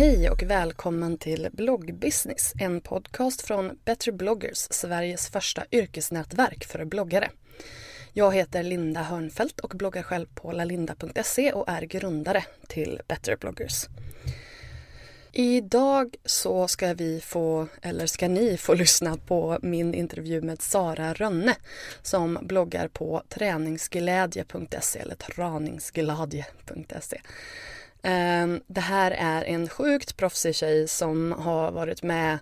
Hej och välkommen till Bloggbusiness, en podcast från Better bloggers, Sveriges första yrkesnätverk för bloggare. Jag heter Linda Hörnfeldt och bloggar själv på lalinda.se och är grundare till Better bloggers. Idag så ska vi få, eller ska ni få lyssna på min intervju med Sara Rönne som bloggar på träningsglädje.se eller traningsgladje.se. Ehm, det här är en sjukt proffsig tjej som har varit med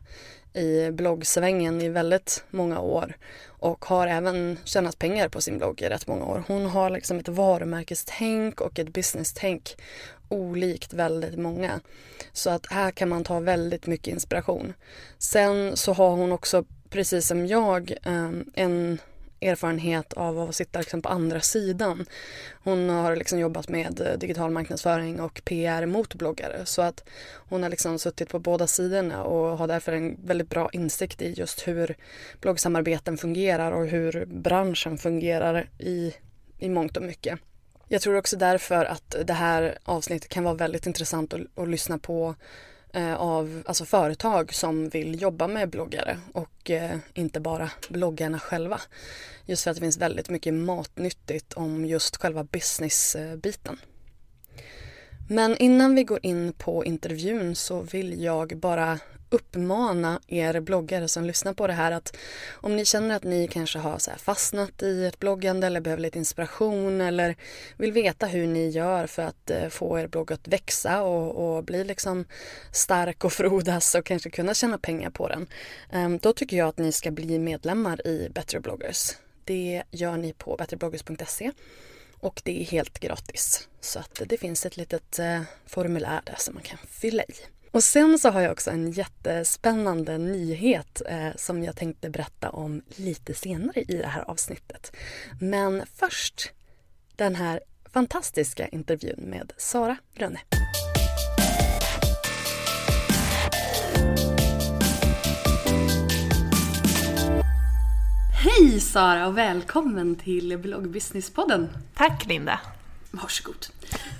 i bloggsvängen i väldigt många år och har även tjänat pengar på sin blogg i rätt många år. Hon har liksom ett varumärkestänk och ett business-tänk olikt väldigt många. Så att här kan man ta väldigt mycket inspiration. Sen så har hon också, precis som jag, ehm, en erfarenhet av att sitta liksom på andra sidan. Hon har liksom jobbat med eh, digital marknadsföring och PR mot bloggare så att hon har liksom suttit på båda sidorna och har därför en väldigt bra insikt i just hur bloggsamarbeten fungerar och hur branschen fungerar i, i mångt och mycket. Jag tror också därför att det här avsnittet kan vara väldigt intressant att, att lyssna på Eh, av alltså företag som vill jobba med bloggare och eh, inte bara bloggarna själva. Just för att det finns väldigt mycket matnyttigt om just själva businessbiten. Men innan vi går in på intervjun så vill jag bara uppmana er bloggare som lyssnar på det här att om ni känner att ni kanske har så fastnat i ett bloggande eller behöver lite inspiration eller vill veta hur ni gör för att eh, få er blogg att växa och, och bli liksom stark och frodas och kanske kunna tjäna pengar på den. Ehm, då tycker jag att ni ska bli medlemmar i Better bloggers. Det gör ni på betterbloggers.se och det är helt gratis. Så att det finns ett litet eh, formulär där som man kan fylla i. Och sen så har jag också en jättespännande nyhet eh, som jag tänkte berätta om lite senare i det här avsnittet. Men först den här fantastiska intervjun med Sara Rönne. Hej Sara och välkommen till bloggbusinesspodden. Tack Linda. Varsågod.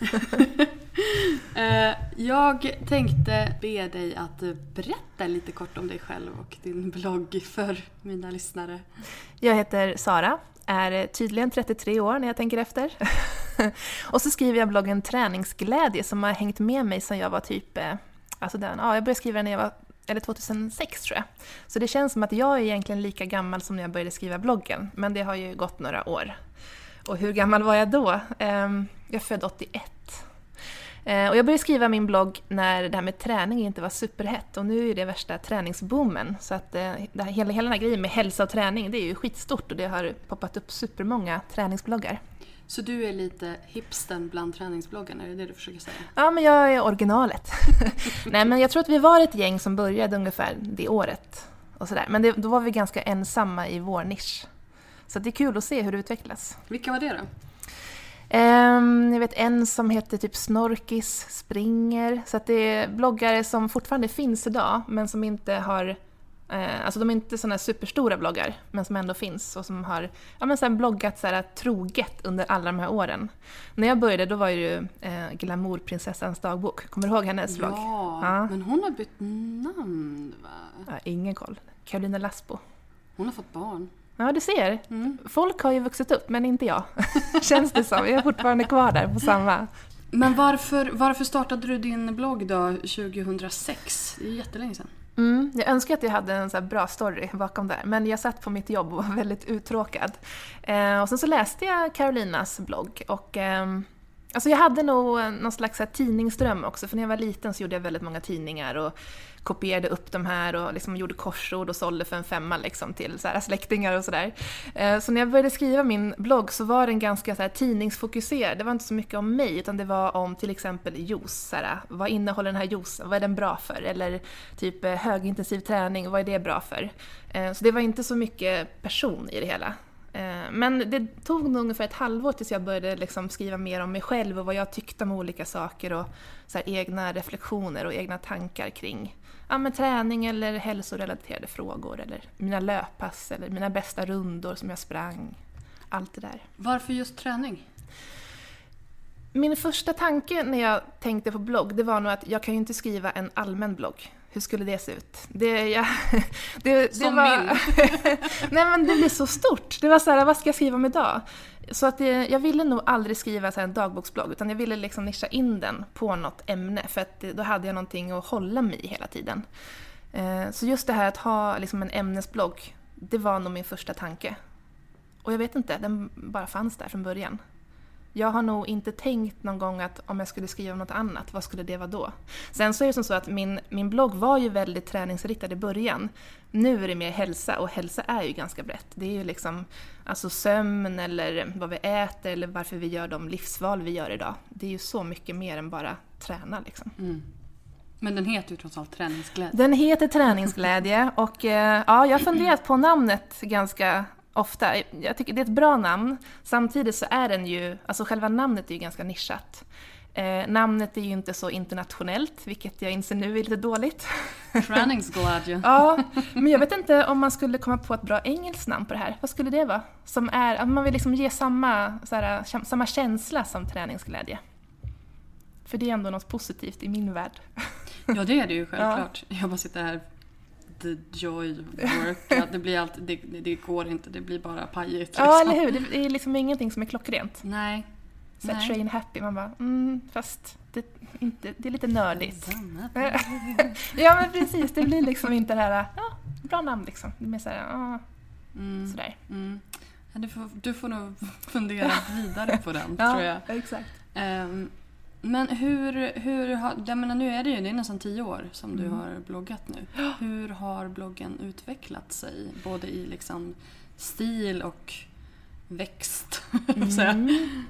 Eh, jag tänkte be dig att eh, berätta lite kort om dig själv och din blogg för mina lyssnare. Jag heter Sara, är eh, tydligen 33 år när jag tänker efter. och så skriver jag bloggen Träningsglädje som har hängt med mig sedan jag var typ, alltså den, ja jag började skriva den när jag var eller 2006 tror jag. Så det känns som att jag är egentligen lika gammal som när jag började skriva bloggen, men det har ju gått några år. Och hur gammal var jag då? Ehm, jag är född 81. Eh, och jag började skriva min blogg när det här med träning inte var superhett och nu är det värsta träningsboomen. Så att eh, det här, hela, hela den här grejen med hälsa och träning det är ju skitstort och det har poppat upp supermånga träningsbloggar. Så du är lite hipsten bland träningsbloggarna, är det det du försöker säga? Ja, men jag är originalet. Nej, men jag tror att vi var ett gäng som började ungefär det året. Och sådär. Men det, då var vi ganska ensamma i vår nisch. Så det är kul att se hur det utvecklas. Vilka var det då? Um, jag vet en som heter typ Snorkis springer. Så att det är bloggare som fortfarande finns idag men som inte har Eh, alltså de är inte sådana superstora bloggar, men som ändå finns och som har ja, men så bloggat så här, troget under alla de här åren. När jag började då var ju eh, Glamourprinsessans dagbok, kommer du ihåg hennes ja, blogg? Ja, men hon har bytt namn va? Ja, ingen koll. Karolina Lasbo. Hon har fått barn. Ja, du ser. Mm. Folk har ju vuxit upp, men inte jag. Känns det som. Jag är fortfarande kvar där på samma. Men varför, varför startade du din blogg då 2006? Det är jättelänge sedan. Mm, jag önskar att jag hade en så bra story bakom där, men jag satt på mitt jobb och var väldigt uttråkad. Eh, och sen så läste jag Carolinas blogg och eh, Alltså jag hade nog eh, någon slags eh, tidningsdröm också, för när jag var liten så gjorde jag väldigt många tidningar och kopierade upp de här och liksom gjorde korsord och sålde för en femma liksom till så här släktingar och sådär. Eh, så när jag började skriva min blogg så var den ganska så här tidningsfokuserad. Det var inte så mycket om mig, utan det var om till exempel juice. Så här, vad innehåller den här juicen? Vad är den bra för? Eller typ högintensiv träning, vad är det bra för? Så det var inte så mycket person i det hela. Eh, men det tog nog ungefär ett halvår tills jag började liksom skriva mer om mig själv och vad jag tyckte om olika saker och så egna reflektioner och egna tankar kring ja, men träning eller hälsorelaterade frågor eller mina löppass eller mina bästa rundor som jag sprang. Allt det där. Varför just träning? Min första tanke när jag tänkte på blogg, det var nog att jag kan ju inte skriva en allmän blogg. Hur skulle det se ut? Det, jag, det, Som det var, Nej men det blir så stort. Det var så här, vad ska jag skriva om idag? Så att det, jag ville nog aldrig skriva så en dagboksblogg, utan jag ville liksom nischa in den på något ämne, för att då hade jag någonting att hålla mig i hela tiden. Eh, så just det här att ha liksom en ämnesblogg, det var nog min första tanke. Och jag vet inte, den bara fanns där från början. Jag har nog inte tänkt någon gång att om jag skulle skriva något annat, vad skulle det vara då? Sen så är det som så att min, min blogg var ju väldigt träningsriktad i början. Nu är det mer hälsa och hälsa är ju ganska brett. Det är ju liksom alltså sömn eller vad vi äter eller varför vi gör de livsval vi gör idag. Det är ju så mycket mer än bara träna liksom. Mm. Men den heter ju trots allt Träningsglädje. Den heter Träningsglädje och eh, ja, jag har funderat på namnet ganska ofta. Jag tycker det är ett bra namn. Samtidigt så är den ju, alltså själva namnet är ju ganska nischat. Eh, namnet är ju inte så internationellt, vilket jag inser nu är lite dåligt. Träningsglädje. ja, men jag vet inte om man skulle komma på ett bra engelskt namn på det här. Vad skulle det vara? Som är, att man vill liksom ge samma, här, samma känsla som träningsglädje. För det är ändå något positivt i min värld. Ja, det är det ju självklart. Ja. Jag bara sitter här the joy work. Ja, det, blir alltid, det, det, går inte, det blir bara pajigt. Liksom. Ja, eller hur. Det är liksom ingenting som är klockrent. Nej. Så train happy, man bara mm, fast det, inte, det är lite nördigt. ja men precis, det blir liksom inte det här, ja, bra namn liksom. Det är mer såhär, ja, mm. sådär. Mm. Ja, du, får, du får nog fundera vidare på den, ja, tror jag. exakt. Um, men hur, hur har, jag menar nu är det ju det är nästan tio år som du mm. har bloggat nu. Hur har bloggen utvecklat sig? Både i liksom stil och växt. Mm.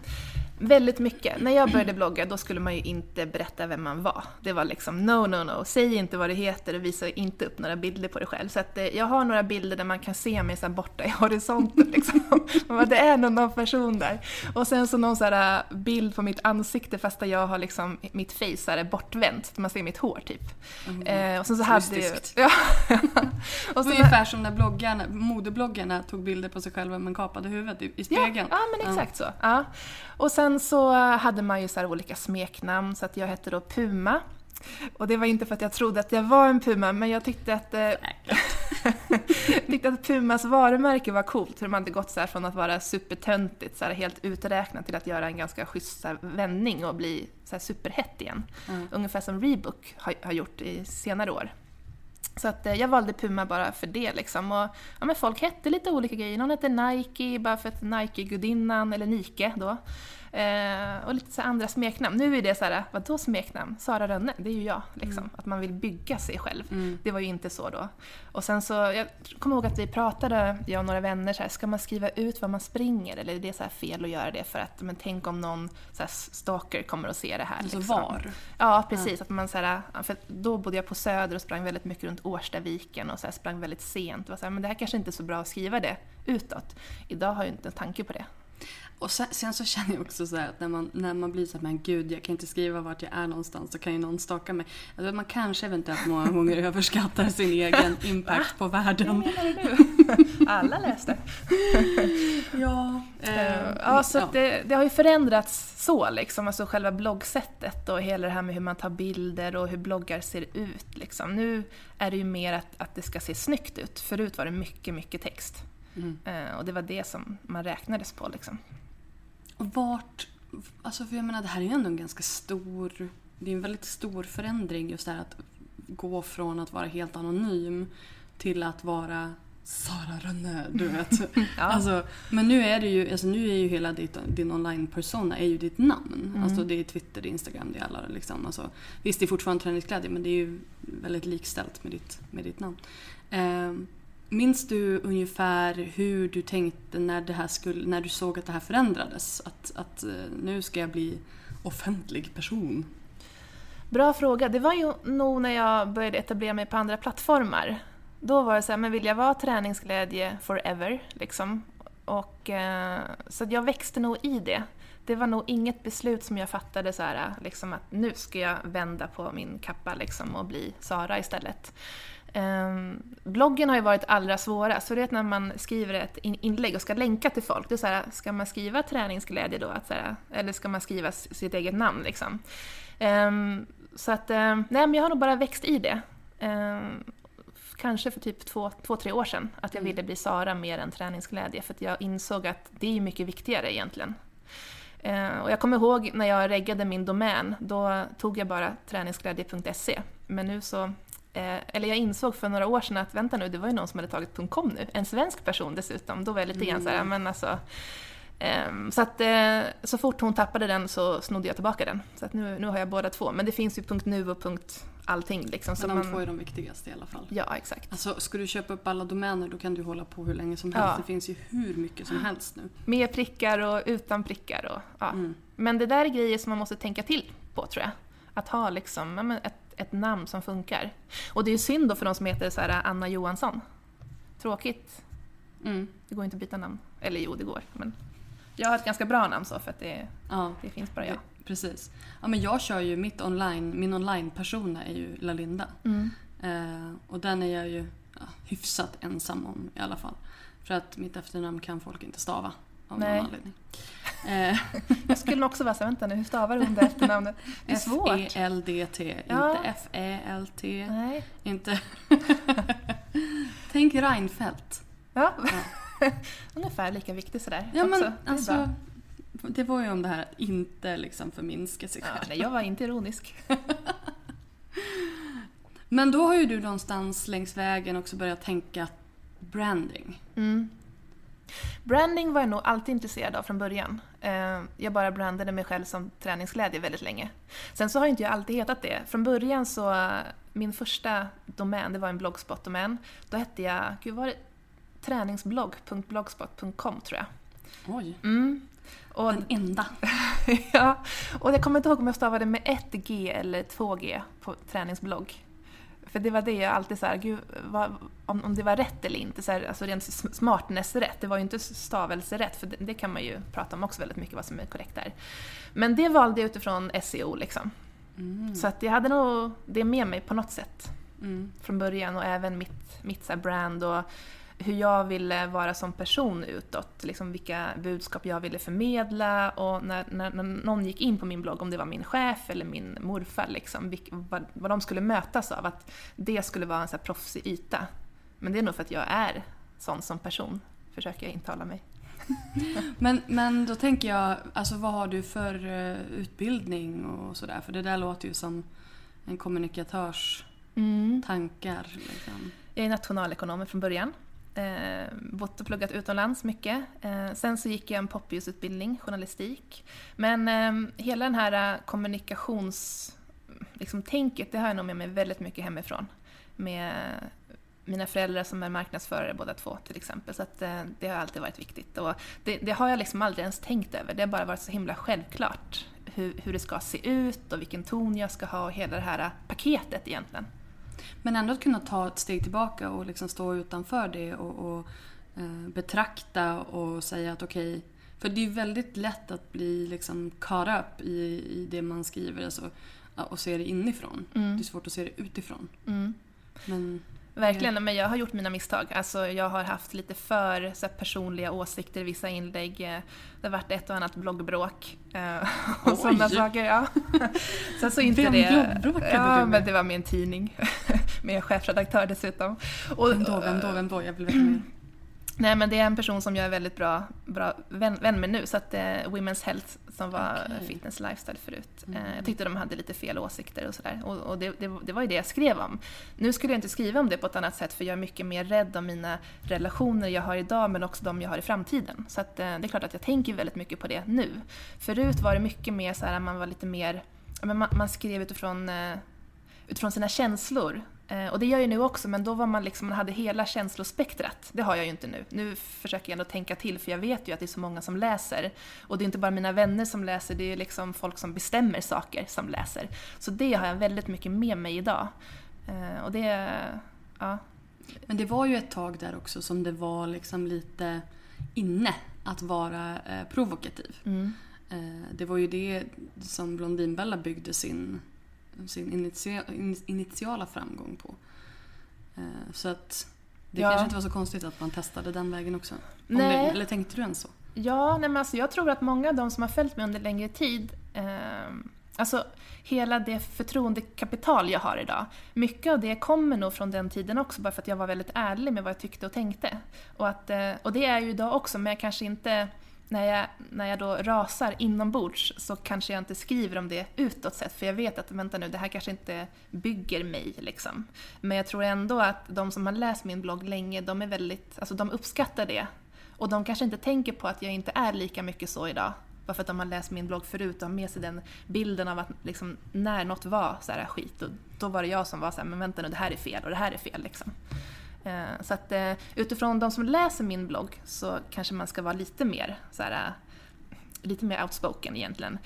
Väldigt mycket. När jag började blogga då skulle man ju inte berätta vem man var. Det var liksom no, no, no. Säg inte vad det heter och visa inte upp några bilder på dig själv. Så att, eh, jag har några bilder där man kan se mig så borta i horisonten. Liksom. det är någon person där. Och sen så någon så här eh, bild på mitt ansikte fast där jag har liksom mitt face så här bortvänt. Man ser mitt hår typ. Mm. Eh, och sen så Turistiskt. hade jag, ja. och så Ungefär som när bloggarna, modebloggarna tog bilder på sig själva med kapade huvudet i, i spegeln. Ja, ja men exakt mm. så. Ja. Och sen så hade man ju så olika smeknamn, så att jag hette då Puma. Och det var inte för att jag trodde att jag var en puma, men jag tyckte att, eh, tyckte att Pumas varumärke var coolt. Hur de hade gått så från att vara supertöntigt, så här helt uträknat, till att göra en ganska schysst vändning och bli så superhett igen. Mm. Ungefär som Rebook har, har gjort i senare år. Så att eh, jag valde Puma bara för det liksom. Och, ja, men folk hette lite olika grejer. Någon hette Nike bara för att Nike-gudinnan, eller Nike då. Eh, och lite så andra smeknamn. Nu är det så här, vadå smeknamn? Sara Rönne, det är ju jag. Liksom. Mm. Att man vill bygga sig själv. Mm. Det var ju inte så då. Och sen så, jag kommer ihåg att vi pratade, jag och några vänner, så här, ska man skriva ut vad man springer? Eller är det så fel att göra det för att, men tänk om någon så här, stalker kommer att se det här. Alltså liksom. var? Ja, precis. Ja. Att man, så här, för då bodde jag på Söder och sprang väldigt mycket runt Årstaviken och så här, sprang väldigt sent. Det var så men det här kanske inte är så bra att skriva det utåt. Idag har jag inte en tanke på det. Och sen, sen så känner jag också så att när man, när man blir så här, men gud jag kan inte skriva vart jag är någonstans, så kan ju någon staka mig. Alltså man kanske eventuellt många gånger överskattar sin egen impact på världen. Alla läste. Ja, Eh, ja, så att det, det har ju förändrats så liksom, alltså själva bloggsättet och hela det här med hur man tar bilder och hur bloggar ser ut. Liksom. Nu är det ju mer att, att det ska se snyggt ut. Förut var det mycket, mycket text. Mm. Eh, och det var det som man räknades på liksom. Och vart, alltså för jag menar det här är ju ändå en ganska stor, det är en väldigt stor förändring just det här att gå från att vara helt anonym till att vara Sara Rönne, du vet. Ja. alltså, men nu är det ju, alltså nu är ju hela ditt, din online-persona är ju ditt namn. Mm. Alltså det är Twitter, det är Instagram, det är alla liksom. Alltså, visst det är fortfarande träningsglädje men det är ju väldigt likställt med ditt, med ditt namn. Eh, minns du ungefär hur du tänkte när, det här skulle, när du såg att det här förändrades? Att, att eh, nu ska jag bli offentlig person. Bra fråga. Det var ju nog när jag började etablera mig på andra plattformar. Då var det så här, men vill jag vara träningsglädje forever? Liksom. Och, eh, så jag växte nog i det. Det var nog inget beslut som jag fattade så här, liksom att nu ska jag vända på min kappa liksom, och bli Sara istället. Um, bloggen har ju varit allra svårast, för det är när man skriver ett in inlägg och ska länka till folk. Det är så här, ska man skriva träningsglädje då? Att så här, eller ska man skriva sitt eget namn liksom? Ehm, så att, ehm, nej men jag har nog bara växt i det. Ehm, kanske för typ två, två, tre år sedan, att jag Mm. ville bli Sara mer än träningsglädje, för att jag insåg att det är mycket viktigare egentligen. Eh, och jag kommer ihåg när jag reggade min domän, då tog jag bara träningsglädje.se. Men nu så, eller jag insåg för några år sedan att vänta nu, det var ju någon som hade tagit .com nu, en svensk person dessutom. Då var jag lite grann såhär, men alltså Ehm, Så att eh, så fort hon tappade den så snodde jag tillbaka den. Så att nu, nu har jag båda två. Men det finns ju punkt .nu och punkt allting liksom. Så Men de man, två är de viktigaste i alla fall. Ja, exakt. Alltså, ska du köpa upp alla domäner då kan du hålla på hur länge som helst. Ja. Det finns ju hur mycket som helst nu. Med prickar och utan prickar och ja. Mm. Men det där är grejer som man måste tänka till på tror jag. Att ha liksom, ett, ett namn som funkar. Och det är ju synd då för de som heter så här Anna Johansson. Tråkigt. Mm. Det går inte att byta namn. Eller jo, det går. Men jag har ett ganska bra namn så för att det, Ja, det finns bara jag. precis. Ja, men jag kör ju mitt online, min online-persona är ju Lalinda. Mm. Eh, och den är jag ju ja, hyfsat ensam om i alla fall. För att mitt efternamn kan folk inte stava. Av Nej. någon anledning. Eh, Jag skulle också vara så här, vänta nu, hur stavar hon det efternamnet? Det är svårt. F-E-L-D-T, Ja. inte F-E-L-T. Nej. Inte... Tänk Reinfeldt. Ja. Ungefär lika viktig sådär. Ja, också. men Det alltså, det var ju om det här att inte liksom förminska sig Ja, själv. nej, jag var inte ironisk. Men då har ju du någonstans längs vägen också börjat tänka branding. Mm. Branding var jag nog alltid intresserad av från början. Eh, Jag bara brandade mig själv som träningsglädje väldigt länge. Sen så har inte jag alltid hetat det. Från början så, min första domän, det var en bloggspot-domän. Då hette jag, gud var det träningsblogg.blogspot.com tror jag. Oj, Mm. Och, den enda. ja, och jag kommer inte ihåg om jag stavade med ett G eller två G på träningsblogg. För det var det jag alltid såhär, gud, vad, om, om det var rätt eller inte, så här, alltså rent sm- smartness-rätt. Det var ju inte stavelserätt, för det, det kan man ju prata om också väldigt mycket, vad som är korrekt där. Men det valde jag utifrån SEO liksom. Mm. Så att jag hade nog det med mig på något sätt Mm. från början och även mitt, mitt så brand och hur jag ville vara som person utåt, liksom vilka budskap jag ville förmedla och när, när, när någon gick in på min blogg, om det var min chef eller min morfar, liksom, vad, vad de skulle mötas av, att det skulle vara en så här proffsig yta. Men det är nog för att jag är sån som person, försöker jag intala mig. Men, men då tänker jag, alltså vad har du för eh, utbildning och sådär? För det där låter ju som en kommunikatörs tankar. Liksom. Jag är nationalekonom från början. Eh, bott och pluggat utomlands mycket. Eh, sen så gick jag en popljusutbildning, journalistik. Men eh, hela den här kommunikationstänket, kommunikations... Liksom, tänket, det har jag nog med mig väldigt mycket hemifrån. Med mina föräldrar som är marknadsförare båda två till exempel. Så att, eh, det har alltid varit viktigt. Och det, det har jag liksom aldrig ens tänkt över. Det har bara varit så himla självklart hur, hur det ska se ut och vilken ton jag ska ha och hela det här eh, paketet egentligen. Men ändå att kunna ta ett steg tillbaka och liksom stå utanför det och, och eh, betrakta och säga att okej, För det är väldigt lätt att bli liksom caught up i, i det man skriver alltså, och se det inifrån. Mm. Det är svårt att se det utifrån. Mm. Men Verkligen, men jag har gjort mina misstag. Alltså, jag har haft lite för så här, personliga åsikter i vissa inlägg. Eh, Det har varit ett och annat bloggbråk eh, och Oj! sådana saker. Ja. Sen så inte Vem det... bloggbråkade ja, du med? men det var med en tidning. med chefredaktör dessutom. Och, vem då, vem då, vem då? Jag vill veta mer. Nej men det är en person som jag är väldigt bra, bra vän, vän med nu, så att eh, Women's Health som var Okej. fitness lifestyle förut. Mm. Eh, jag tyckte de hade lite fel åsikter och sådär. Och, och det, det, det var ju det jag skrev om. Nu skulle jag inte skriva om det på ett annat sätt för jag är mycket mer rädd om mina relationer jag har idag men också de jag har i framtiden. Så att, eh, det är klart att jag tänker väldigt mycket på det nu. Förut var det mycket mer så här, man var lite mer, man, man skrev utifrån eh, utifrån sina känslor. Eh, och det gör jag nu också, men då var man liksom, man hade hela känslospektrat. Det har jag ju inte nu. Nu försöker jag ändå tänka till, för jag vet ju att det är så många som läser. Och det är inte bara mina vänner som läser, det är liksom folk som bestämmer saker som läser. Så det har jag väldigt mycket med mig idag. Eh, och det, ja. Men det var ju ett tag där också som det var liksom lite inne att vara eh, provokativ. Mm. Det var ju det som Blondinbella byggde sin, sin initia, in- initiala framgång på. Eh, så att det Ja. kanske inte var så konstigt att man testade den vägen också. Det, eller tänkte du ens så? Ja, nej men alltså jag tror att många av de som har följt mig under längre tid, eh, alltså hela det förtroendekapital jag har idag, mycket av det kommer nog från den tiden också, bara för att jag var väldigt ärlig med vad jag tyckte och tänkte. Och, att, eh, och det är ju idag också, men jag kanske inte, när jag, när jag då rasar inombords så kanske jag inte skriver om det utåt sett, för jag vet att vänta nu, det här kanske inte bygger mig liksom. Men jag tror ändå att de som har läst min blogg länge, de är väldigt, alltså de uppskattar det. Och de kanske inte tänker på att jag inte är lika mycket så idag. Bara för att de har läst min blogg förut och har med sig den bilden av att liksom, när något var så här skit, då, då var det jag som var så här, men vänta nu, det här är fel och det här är fel. Liksom. Eh, så att eh, utifrån de som läser min blogg så kanske man ska vara lite mer, så här, eh, lite mer outspoken egentligen.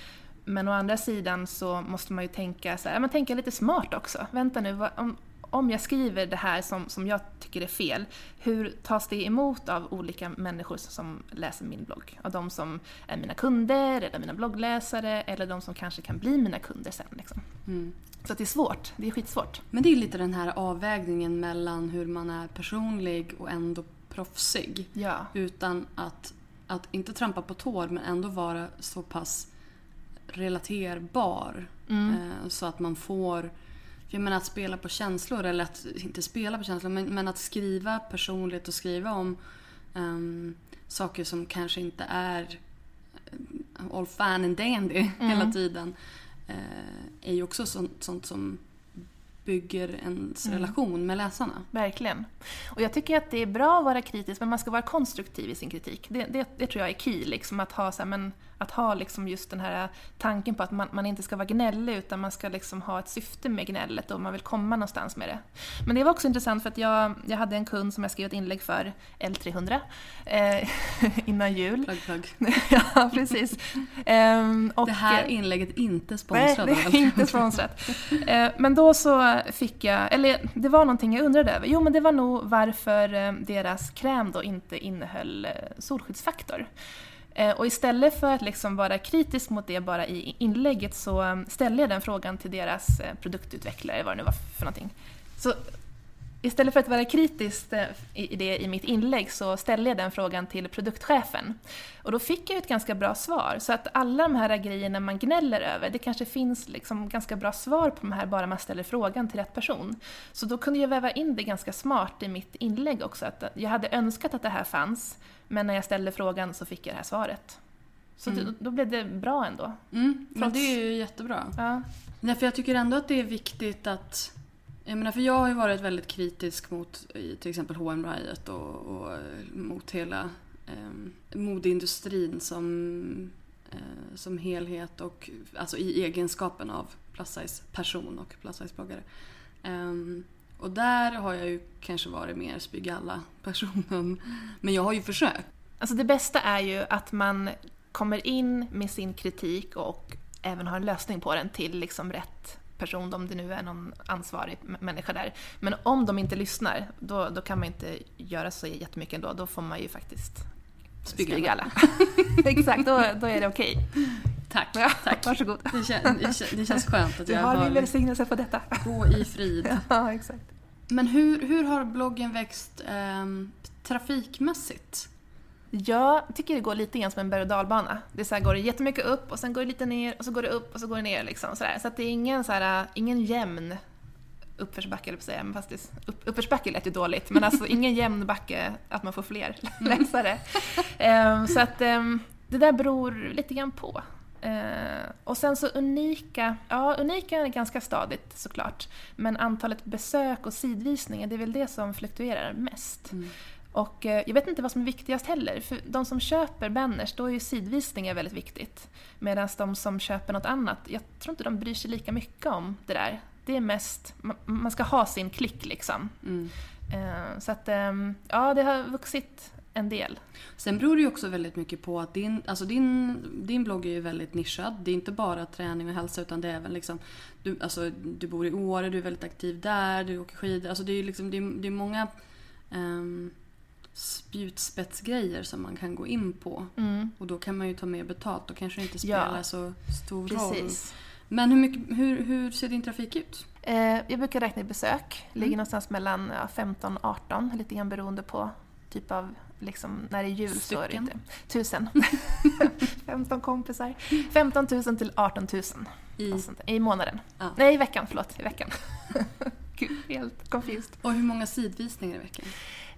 Men å andra sidan så måste man ju tänka, så här, man tänka lite smart också. Vänta nu, vad, om, om jag skriver det här som, som jag tycker är fel, hur tas det emot av olika människor som läser min blogg? Av de som är mina kunder, eller mina bloggläsare, eller de som kanske kan bli mina kunder sen. Liksom. Mm. Så det är svårt, det är skitsvårt. Men det är lite den här avvägningen mellan hur man är personlig och ändå proffsig. Ja. Utan att, att inte trampa på tår men ändå vara så pass relaterbar. Mm. Eh, så att man får... Jag menar att spela på känslor, eller att inte spela på känslor men, men att skriva personligt och skriva om ehm, saker som kanske inte är eh, all fan and dandy hela tiden. Eh, är ju också sånt, sånt som bygger ens relation med läsarna. Verkligen. Och jag tycker att det är bra att vara kritisk, men man ska vara konstruktiv i sin kritik. Det, det, det tror jag är key, liksom, att ha, så här, men, att ha liksom just den här tanken på att man, man inte ska vara gnällig, utan man ska liksom ha ett syfte med gnället och man vill komma någonstans med det. Men det var också intressant för att jag, jag hade en kund som jag skrev ett inlägg för, L300, eh, innan jul. Plugg, plugg. ja, precis. Ehm, och, Det här inlägget är inte Nej, sponsrat det av är inte sponsrat. Eh, Men då så fick jag, eller det var någonting jag undrade över. Jo, men det var nog varför eh, deras kräm då inte innehöll eh, solskyddsfaktor. Eh, och istället för att liksom vara kritisk mot det bara i inlägget så eh, ställde jag den frågan till deras eh, produktutvecklare, vad det nu var för någonting. Så Istället för att vara kritisk eh, i det i mitt inlägg så ställde jag den frågan till produktchefen. Och då fick jag ett ganska bra svar. Så att alla de här grejerna man gnäller över, det kanske finns liksom ganska bra svar på de här bara man ställer frågan till rätt person. Så då kunde jag väva in det ganska smart i mitt inlägg också. Att jag hade önskat att det här fanns, men när jag ställde frågan så fick jag det här svaret. Så Mm. då, då blev det bra ändå. Mm, men det är ju jättebra. Ja. Nej, för jag tycker ändå att det är viktigt att... Jag menar, för jag har ju varit väldigt kritisk mot till exempel H&M Riot och, och mot hela eh, modeindustrin som, eh, som helhet och alltså i egenskapen av plus size person och plus size bloggare. Eh, och där har jag ju kanske varit mer spygalla personen. Men jag har ju försökt. Alltså det bästa är ju att man kommer in med sin kritik och även har en lösning på den till liksom rätt person, om det nu är någon ansvarig människa där. Men om de inte lyssnar, då, då kan man inte göra så jättemycket ändå. Då får man ju faktiskt Spygalla. spygalla. Exakt, då, då är det okej. Tack, Ja, tack. Varsågod. Det, kän, det, kän, det känns skönt att Du jag har min har välsignelse på detta. gå i frid. Ja, exakt. Men hur, hur har bloggen växt ehm, trafikmässigt? Jag tycker det går lite grann som en berg och dalbana. Det så här, går det jättemycket upp och sen går det lite ner och så går det upp och så går det ner. Liksom, så så det är ingen, så här, ingen jämn uppförsbacke, eller på att säga. Men fast det, upp, uppförsbacke lät ju dåligt, men alltså ingen jämn backe att man får fler läsare. Ehm, så att ehm, det där beror lite grann på. Eh, och sen så unika, ja unika är ganska stadigt såklart. Men antalet besök och sidvisningar, det är väl det som fluktuerar mest. Och eh, jag vet inte vad som är viktigast heller. För de som köper banners, då är ju sidvisningar väldigt viktigt. Medan de som köper något annat, jag tror inte de bryr sig lika mycket om det där. Det är mest, man, ska ha sin klick liksom. Mm. Eh, så att, ehm, ja det har vuxit en del. Sen beror det ju också väldigt mycket på att din, alltså din, din blogg är ju väldigt nischad. Det är inte bara träning och hälsa utan det är även liksom, du, alltså, du bor i Åre, du är väldigt aktiv där, du åker skidor. Alltså det är, liksom, det är, det är många um, spjutspetsgrejer som man kan gå in på. Och då kan man ju ta mer betalt. Då kanske det inte Ja. spelar så stor roll. Precis. Men hur, mycket, hur, hur ser din trafik ut? Eh, jag brukar räkna i besök. Ligger någonstans mellan ja, 15 och 18, lite grann beroende på typ av, liksom, när det är jul så är det Stycken. inte. Tusen. 15 kompisar. 15 000 till 18 000 I, i månaden. Ja. Nej, i veckan, förlåt. I veckan. Gud, helt confused. och hur många sidvisningar i veckan?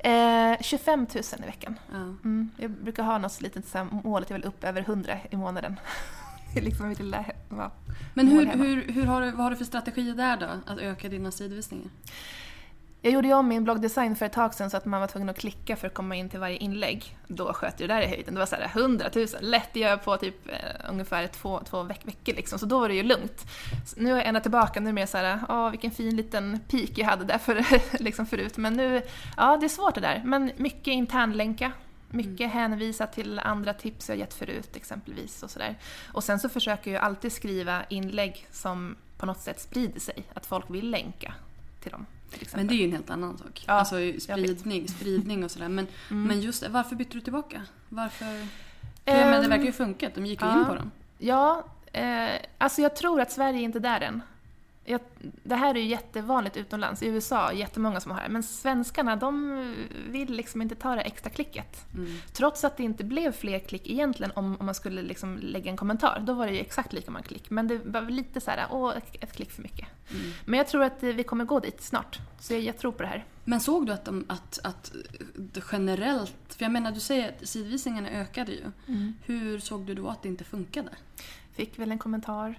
Eh, 25 000 i veckan. Ja. Mm, jag brukar ha något litet så här, mål att jag vill upp över 100 i månaden. Det är liksom mitt lilla ja, Men hur, hur, hur har du, vad har du för strategier där då? Att öka dina sidvisningar? Jag gjorde ju om min bloggdesign för ett tag sedan så att man var tvungen att klicka för att komma in till varje inlägg. Då sköt det där i höjden. Det var så här 100 000, lätt att göra på typ eh, ungefär två, två veck veckor liksom. Så då var det ju lugnt. Så nu är jag ändå tillbaka, nu är det mer så här, åh vilken fin liten peak jag hade där för, liksom förut. Men nu, ja det är svårt det där. Men mycket internlänka. Mycket hänvisa till andra tips jag gett förut exempelvis och sådär. Och sen så försöker jag alltid skriva inlägg som på något sätt sprider sig. Att folk vill länka till dem. Till exempel. Men det är ju en helt annan sak. Ja, alltså. Mm. spridning, spridning och sådär. Men, men just det, varför bytte du tillbaka? Varför? För jag menar, det verkar ju funkat, de gick ju ja. in på dem. Ja, eh, alltså jag tror att Sverige är inte där än. Jag, det här är ju jättevanligt utomlands. I USA är jättemånga som har det. Men svenskarna, de vill liksom inte ta det extra klicket. Trots att det inte blev fler klick egentligen om, om man skulle liksom lägga en kommentar. Då var det ju exakt lika många klick. Men det var lite så här, åh, ett, ett klick för mycket. Men jag tror att eh, vi kommer gå dit snart. Så jag, jag tror på det här. Men såg du att, de, att, att det generellt, för jag menar du säger att sidvisningarna ökade ju. Mm. Hur såg du då att det inte funkade? Fick väl en kommentar.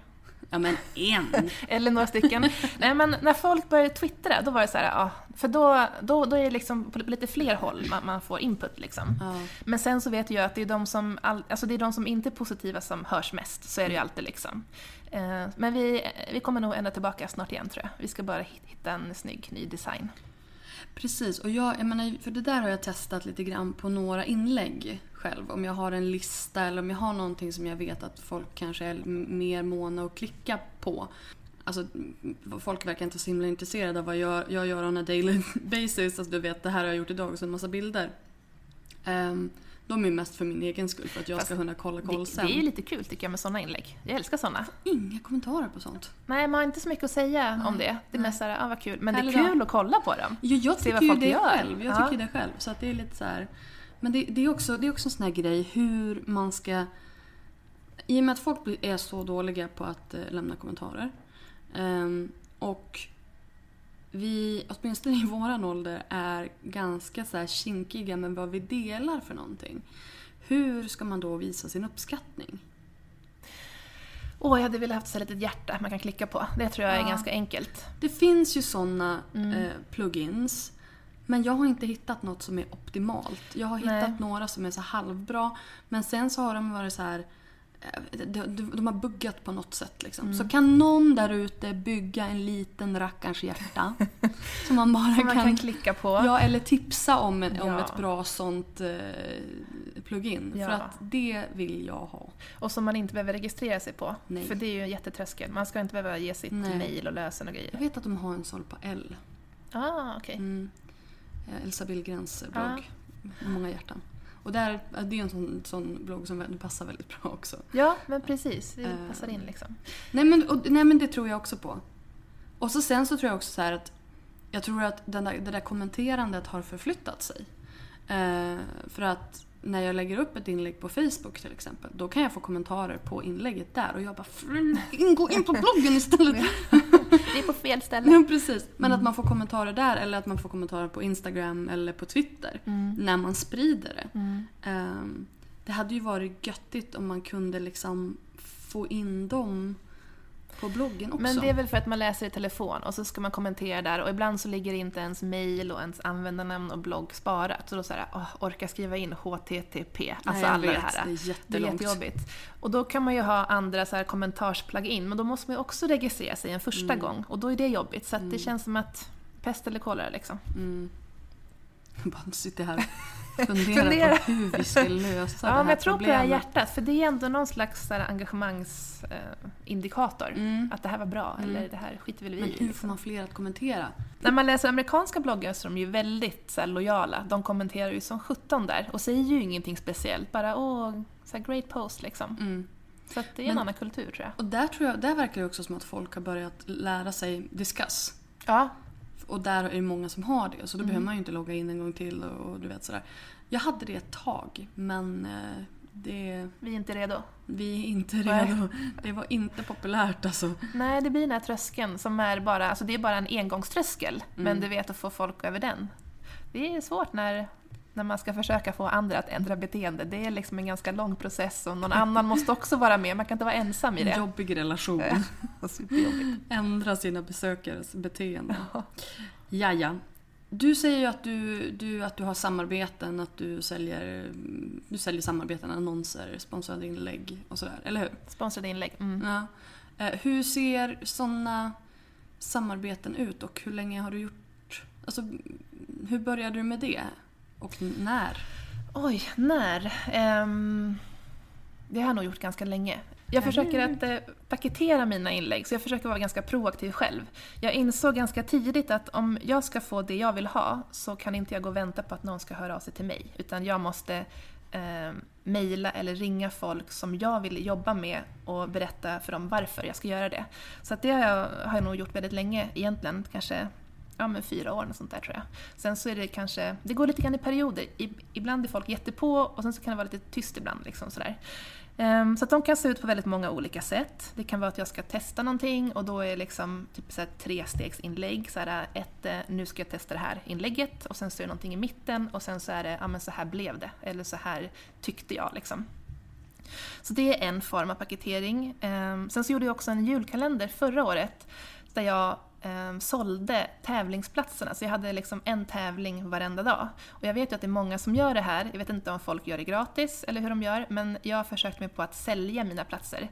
Ja men en! Eller några stycken. Nej men när folk började twittra, då var det så här, ja, för då, då, då är det liksom på lite fler håll man, man får input liksom. Ja. Men sen så vet jag att det är de som, all, alltså det är de som inte är positiva som hörs mest, så är det ju alltid liksom. Eh, men vi, vi kommer nog ändra tillbaka snart igen tror jag. Vi ska bara hit- hitta en snygg ny design. Precis, och jag, jag menar, för det där har jag testat lite grann på några inlägg själv. Om jag har en lista eller om jag har någonting som jag vet att folk kanske är mer måna att klicka på. Alltså, folk verkar inte så himla intresserade av vad jag, jag gör on a daily basis. Alltså, du vet, det här har jag gjort idag och så en massa bilder. Um, de är mest för min egen skull, för att jag Fast ska kunna kolla Det, koll det sen. är ju lite kul tycker jag med sådana inlägg. Jag älskar sådana. Inga kommentarer på sånt. Nej, man har inte så mycket att säga om det. Det är mest såhär, ah, vad kul. Men det Härlig är kul att kolla på dem. Jo, jag tycker ju det gör. själv. Jag Ja. tycker det själv. Så att det är lite så här. Men det, det, är också, det är också en sån här grej hur man ska... I och med att folk är så dåliga på att eh, lämna kommentarer. ehm, och vi, åtminstone i våran ålder, är ganska så här kinkiga med vad vi delar för någonting. Hur ska man då visa sin uppskattning? Åh, jag hade velat haft så här litet hjärta man kan klicka på. Det tror jag är Ja. ganska enkelt. Det finns ju såna Mm. eh, plugins. Men jag har inte hittat något som är optimalt. Jag har hittat Nej. några som är så halvbra. Men sen så har de varit så här... De, de, har buggat på något sätt. Liksom. Mm. Så kan någon där ute bygga en liten rackarns hjärta. som man bara Som man kan... kan klicka på. Ja, eller tipsa om, en, om Ja. ett bra sånt eh, plugin. Ja. För att det vill jag ha. Och som man inte behöver registrera sig på. Nej. För det är ju en jättetröskel. Man ska inte behöva ge sitt Nej. mail och lösen och Jag grejer. vet att de har en sån på L. Ah, okej. Mm. Eh, Elsa Billgrens blogg. Många hjärtan. Och där, det är en sån, sån blogg som passar väldigt bra också. Ja, men precis. Det Eh. passar in liksom. Nej men, och, nej men det tror jag också på. Och så sen så tror jag också så att jag tror att den där, det där kommenterandet har förflyttat sig. Eh, för att när jag lägger upp ett inlägg på Facebook till exempel, då kan jag få kommentarer på inlägget där och jag bara "Fr- in, gå in på bloggen istället. Det är på fel ställe. Ja, precis. Men att man får kommentarer där eller att man får kommentarer på Instagram eller på Twitter när man sprider det. Ehm, det hade ju varit göttigt om man kunde liksom få in dem på bloggen också. Men det är väl för att man läser i telefon och så ska man kommentera där och ibland så ligger inte ens mail och ens användarnamn och blogg sparat. Så då säger jag, orka skriva in HTTP, alltså jag alla vet, det här. det är Det är jättelångt. jättejobbigt. Och då kan man ju ha andra så här kommentarsplugin, men då måste man ju också registrera sig en första Mm. gång och då är det jobbigt. Så att det känns som att pest eller kolera liksom. Mm. Jag bara sitter här och funderar Fundera. på hur vi ska lösa det Ja, här men jag tror på det här problemet. hjärtat, för det är ändå någon slags här engagemangsindikator. Mm. Att det här var bra, Mm. eller det här skiter väl vi Men hur liksom. får man fler att kommentera? När man läser amerikanska bloggar så är de ju väldigt så här, lojala. De kommenterar ju som 17 där och säger ju ingenting speciellt. Bara åh, så här, great post liksom. Mm. Så det är en Men- annan kultur tror jag. Och där, tror jag, där verkar det också som att folk har börjat lära sig discuss. Ja, Och där är det många som har det. Så då Mm. behöver man ju inte logga in en gång till och, och du vet sådär. Jag hade det ett tag men eh, det, vi är inte redo. vi är inte redo. Det var inte populärt alltså. Nej, det blir den här tröskeln som är bara, alltså det är bara en engångströskel. Men Mm. du vet att få folk över den. Det är svårt när, när man ska försöka få andra att ändra beteende. Det är liksom en ganska lång process och någon annan måste också vara med. Man kan inte vara ensam i En det. jobbig relation. Superjobbigt. Ändra sina besökares beteende. Jaja. Du säger ju att du, du, att du har samarbeten, att du säljer, du säljer samarbeten, annonser, sponsrade inlägg och sådär, eller hur? Sponsrade inlägg. Mm. Ja. Eh, hur ser sådana samarbeten ut och hur länge har du gjort... Alltså, hur började du med det? Och när? Oj, när? Ehm, det har jag nog gjort ganska länge. Jag försöker att eh, paketera mina inlägg, så jag försöker vara ganska proaktiv själv. Jag insåg ganska tidigt att om jag ska få det jag vill ha så kan inte jag gå och vänta på att någon ska höra av sig till mig. Utan jag måste eh, mejla eller ringa folk som jag vill jobba med och berätta för dem varför jag ska göra det. Så att det har jag, har jag nog gjort väldigt länge egentligen, kanske ja, men fyra år och sånt där tror jag. Sen så är det kanske, det går lite grann i perioder. I, ibland är folk jättepå och sen så kan det vara lite tyst ibland. Liksom sådär. Um, så att de kan se ut på väldigt många olika sätt. Det kan vara att jag ska testa någonting och då är det liksom typ så här trestegsinlägg. Så här, ett, eh, nu ska jag testa det här inlägget och sen så är det någonting i mitten och sen så är det, ja men så här blev det. Eller så här tyckte jag liksom. Så det är en form av paketering. Ehm, sen så gjorde jag också en julkalender förra året där jag eh, sålde tävlingsplatserna. Så jag hade liksom en tävling varenda dag. Och jag vet ju att det är många som gör det här. Jag vet inte om folk gör det gratis eller hur de gör. Men jag har försökt mig på att sälja mina platser.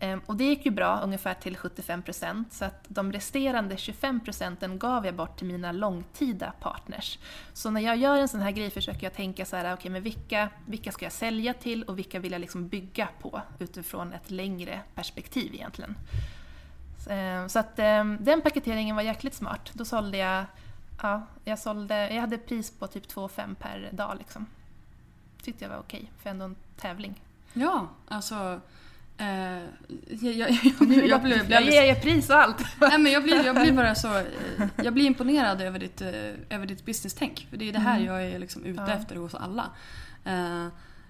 Eh, och det gick ju bra, ungefär till 75%. Så att de resterande 25% gav jag bort till mina långtida partners. Så när jag gör en sån här grej försöker jag tänka så här, okej men vilka, vilka ska jag sälja till och vilka vill jag liksom bygga på utifrån ett längre perspektiv egentligen. Eh, Så att eh, den paketeringen var jäkligt smart. Då sålde jag, ja, jag sålde, jag hade pris på typ 2,5 per dag liksom. Tyckte jag var okej för ändå en tävling. Ja, alltså... Eh, jag, jag, jag, jag, blir, jag ger er pris och allt! Nej, men jag, blir, jag blir bara så... Jag blir imponerad över ditt, över ditt business-tänk. För det är det här jag är liksom ute Mm. Ja. efter hos alla. Eh,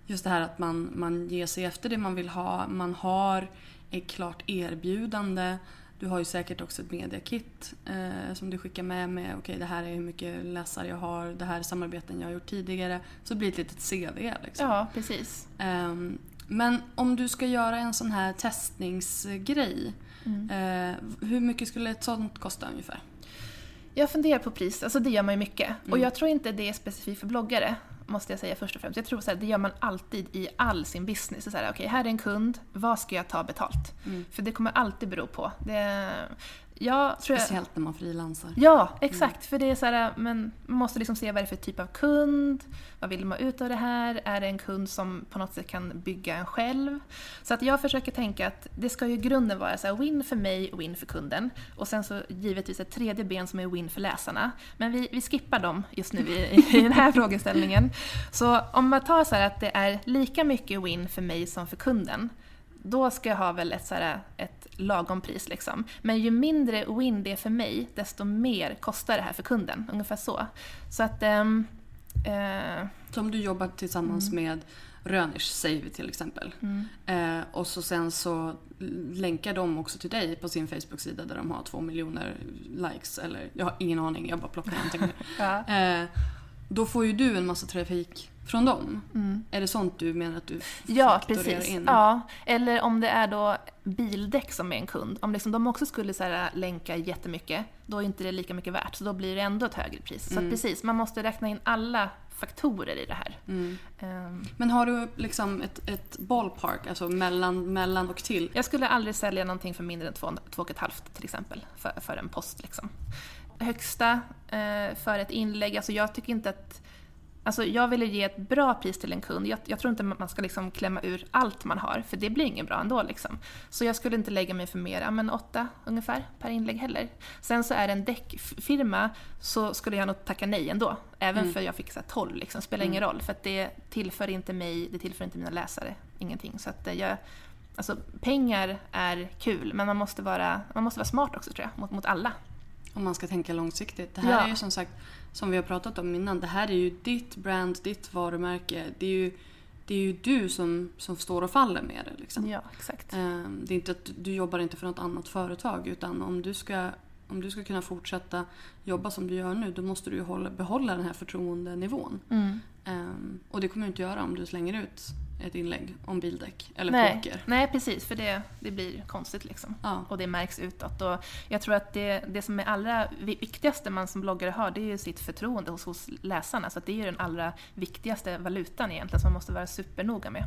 Just det här att man, man ger sig efter det man vill ha. Man har ett klart erbjudande. Du har ju säkert också ett mediakit eh, som du skickar med med okej det här är hur mycket läsare jag har, det här är samarbeten jag har gjort tidigare. Så det blir ett litet CV liksom. Ja, precis. Ehm, men om du ska göra en sån här testningsgrej. Mm. eh, hur mycket skulle ett sånt kosta ungefär? Jag funderar på pris, alltså det gör man ju mycket. Och Mm. jag tror inte det är specifikt för bloggare, måste jag säga först och främst. Jag tror att det gör man alltid i all sin business. Så här, okej, här är en kund, vad ska jag ta betalt? Mm. För det kommer alltid bero på. Det, jag, Speciellt när man frilansar. Ja, exakt. För det är så här, men man måste liksom se vad det är för typ av kund. Vad vill man ut av det här? Är det en kund som på något sätt kan bygga en själv? Så att jag försöker tänka att det ska ju i grunden vara så här, win för mig win för kunden. Och sen så givetvis ett tredje ben som är win för läsarna. Men vi, vi skippar dem just nu i, i den här frågeställningen. Så om man tar så här att det är lika mycket win för mig som för kunden då ska jag ha väl ett, så här, ett lagom pris. Liksom. Men ju mindre win det är för mig, desto mer kostar det här för kunden. Ungefär så. Så att... Ähm, äh, så om du jobbar tillsammans mm. med Rönisch säger vi till exempel. Mm. Eh, och så sen så länkar de också till dig på sin Facebook-sida där de har två miljoner likes. Eller jag har ingen aning, jag bara plockar någonting. ja. eh, då får ju du en massa trafik från dem. Mm. Är det sånt du menar att du Ja, precis. In? Ja, eller om det är då bildäck som är en kund. Om liksom de också skulle så här, länka jättemycket, då är inte det lika mycket värt. Så då blir det ändå ett högre pris. Mm. Så precis, man måste räkna in alla faktorer i det här. Mm. Um, Men har du liksom ett, ett ballpark, alltså mellan, mellan och till? Jag skulle aldrig sälja någonting för mindre än 2,5 till exempel, för, för en post. Liksom. Högsta eh, för ett inlägg, alltså jag tycker inte att Alltså jag ville ge ett bra pris till en kund. Jag, jag tror inte man ska liksom klämma ur allt man har, för det blir inget bra ändå. Liksom. Så jag skulle inte lägga mig för mer, men åtta ungefär per inlägg heller. Sen så är det en däckfirma så skulle jag nog tacka nej ändå. Även mm. för jag fick så här, 12, liksom. spelar mm. ingen roll. För det tillför inte mig, det tillför inte mina läsare, ingenting. Så att eh, jag, alltså, pengar är kul, men man måste vara, man måste vara smart också tror jag, mot, mot alla. Om man ska tänka långsiktigt. Det här ja. är ju som sagt, som vi har pratat om innan, det här är ju ditt brand, ditt varumärke. Det är ju, det är ju du som, som står och faller med det. Liksom. Ja, exakt. Ehm, det är inte att du jobbar inte för något annat företag utan om du ska, om du ska kunna fortsätta jobba som du gör nu då måste du hålla, behålla den här förtroendenivån. Mm. Um, och det kommer du inte göra om du slänger ut ett inlägg om bildäck eller Nej. poker. Nej, precis. För det, det blir konstigt liksom. Ja. Och det märks utåt. Och jag tror att det, det som är allra viktigaste man som bloggare har, det är ju sitt förtroende hos, hos läsarna. Så det är ju den allra viktigaste valutan egentligen, som man måste vara supernoga med.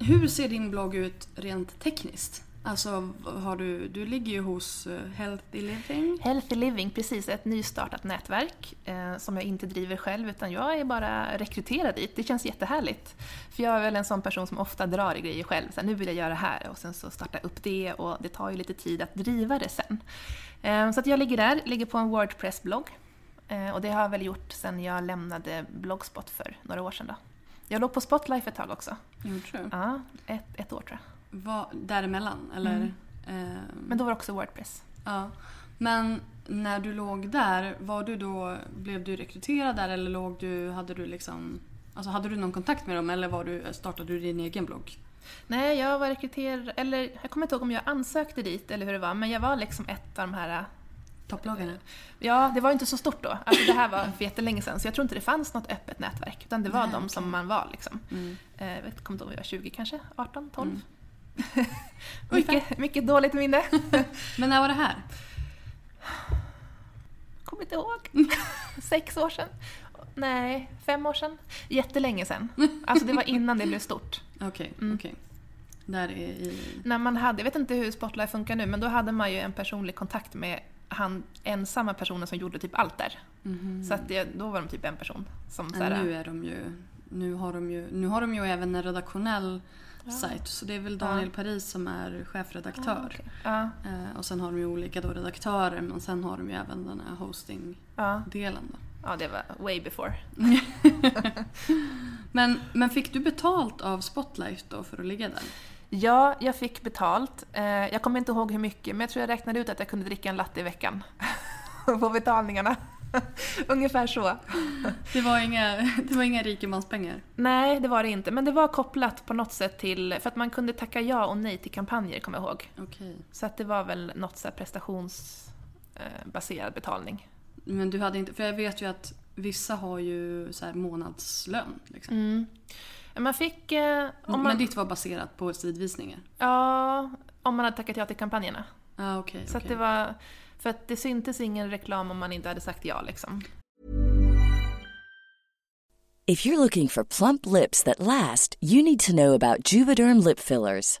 Hur ser din blogg ut rent tekniskt? Alltså, har du, du ligger ju hos eh, Healthy Living. Healthy Living, precis. Ett nystartat nätverk eh, som jag inte driver själv utan jag är bara rekryterad dit. Det känns jättehärligt. För jag är väl en sån person som ofta drar i grejer själv. Så här, nu vill jag göra det här och sen så starta upp det och det tar ju lite tid att driva det sen. Eh, så att jag ligger där, ligger på en Wordpress-blogg. Eh, och det har jag väl gjort sen jag lämnade Blogspot för några år sedan. Då. Jag låg på Spotlife ett tag också. Gjorde du? Ja, ett, ett år tror jag. Var, däremellan? Eller, mm. eh, Men då var det också Wordpress. Ja. Men när du låg där, var du då, blev du rekryterad där eller låg du, hade du liksom, alltså hade du någon kontakt med dem eller var du, startade du din egen blogg? Nej, jag var rekryterad, eller jag kommer inte ihåg om jag ansökte dit eller hur det var, men jag var liksom ett av de här Topploggarna? Ja, det var inte så stort då. Alltså, det här var för jättelänge sedan, så jag tror inte det fanns något öppet nätverk. Utan det var Nej, de okay. som man var. Liksom. Mm. Eh, jag vet, kommer inte ihåg om vi var 20 kanske? 18, 12? Mm. mycket, mycket dåligt minne. Men när var det här? Kommer inte ihåg. Sex år sedan. Nej, fem år sedan. Jättelänge sedan. Alltså det var innan det blev stort. Okej, okay, mm. okej. Okay. Där är i... När man hade, jag vet inte hur Spotlight funkar nu, men då hade man ju en personlig kontakt med han ensamma personen som gjorde typ allt där. Mm. Så att det, då var de typ en person. Som, så här, nu är de ju, nu har de ju, nu har de ju även en redaktionell ja. sajt. Så det är väl Daniel ja. Paris som är chefredaktör. Ah, okay. ja. eh, och sen har de ju olika då redaktörer men sen har de ju även den här hosting-delen. Ja, det var way before. men, men fick du betalt av Spotlight då för att ligga där? Ja, jag fick betalt. Eh, jag kommer inte ihåg hur mycket, men jag tror jag räknade ut att jag kunde dricka en latte i veckan. på betalningarna. Ungefär så. Det var, inga, det var inga rikemanspengar? Nej, det var det inte. Men det var kopplat på något sätt till... För att man kunde tacka ja och nej till kampanjer, kommer jag ihåg. Okay. Så att det var väl något så prestationsbaserad betalning. Men du hade inte... För jag vet ju att vissa har ju så månadslön. Liksom. Mm. Man fick... Eh, man, men ditt var baserat på sidvisningar? Ja, om man hade tackat ja till kampanjerna. Ah, okay, så okay. det var... För att det syntes ingen reklam om man inte hade sagt ja liksom. If you're looking for plump lips that last, you need to know about juvederm lip fillers.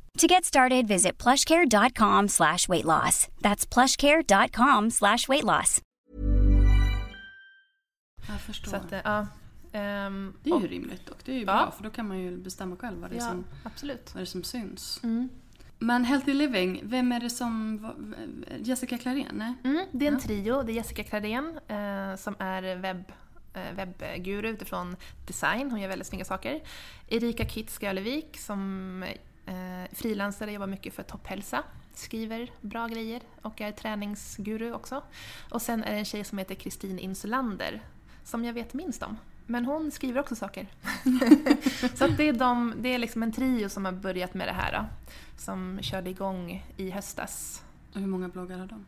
To get started, visit plushcare.com slash weight loss. That's plushcare.com slash weight loss. Jag förstår. Så att, eh, ja. ehm, det är ju och- rimligt dock. Det är ju Ja. bra för då kan man ju bestämma själv vad det är, Ja, som, absolut. vad det är som syns. Mm. Men Healthy Living, vem är det som... Jessica Clarén? Nej? Mm, det är en Ja. trio. Det är Jessica Klarén eh, som är webb, eh, webbguru utifrån design. Hon gör väldigt snygga saker. Erika Kitz Skölevik som eh, frilansare, jobbar mycket för Topphälsa. Skriver bra grejer och är träningsguru också. Och sen är det en tjej som heter Kristin Insulander som jag vet minst om. Men hon skriver också saker. Så det, är de, det är liksom en trio som har börjat med det här. Då, som körde igång i höstas. Och hur många bloggar har de?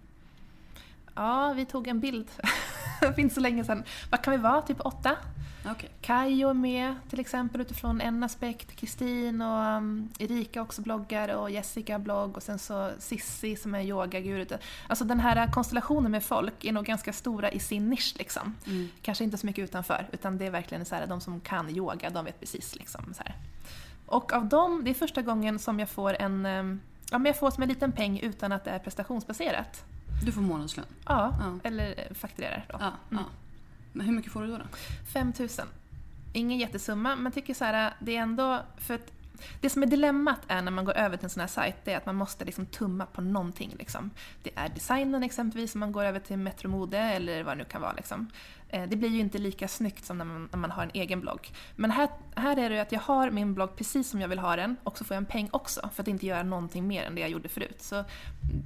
Ja, vi tog en bild för inte så länge sedan. Vad kan vi vara? Typ åtta? Okej. Kajo är med till exempel utifrån en aspekt. Kristin och um, Erika också bloggar och Jessica blogg och sen så Sissi som är yogaguru. Alltså den här konstellationen med folk är nog ganska stora i sin nisch liksom. Mm. Kanske inte så mycket utanför utan det är verkligen så här, de som kan yoga, de vet precis liksom så här. Och av dem, det är första gången som jag får en, um, ja men jag får som en liten peng utan att det är prestationsbaserat. Du får månadslön? Ja, Ja. eller fakturerar då. Ja, ja. Men hur mycket får du då? då? 5 000. Ingen jättesumma, men tycker så här, det är ändå... För att det som är dilemmat är när man går över till en sån här sajt, det är att man måste liksom tumma på någonting. Liksom. Det är designen exempelvis, om man går över till Metro Mode eller vad det nu kan vara. Liksom. Eh, Det blir ju inte lika snyggt som när man, när man har en egen blogg. Men här, här är det ju att jag har min blogg precis som jag vill ha den och så får jag en peng också för att inte göra någonting mer än det jag gjorde förut. Så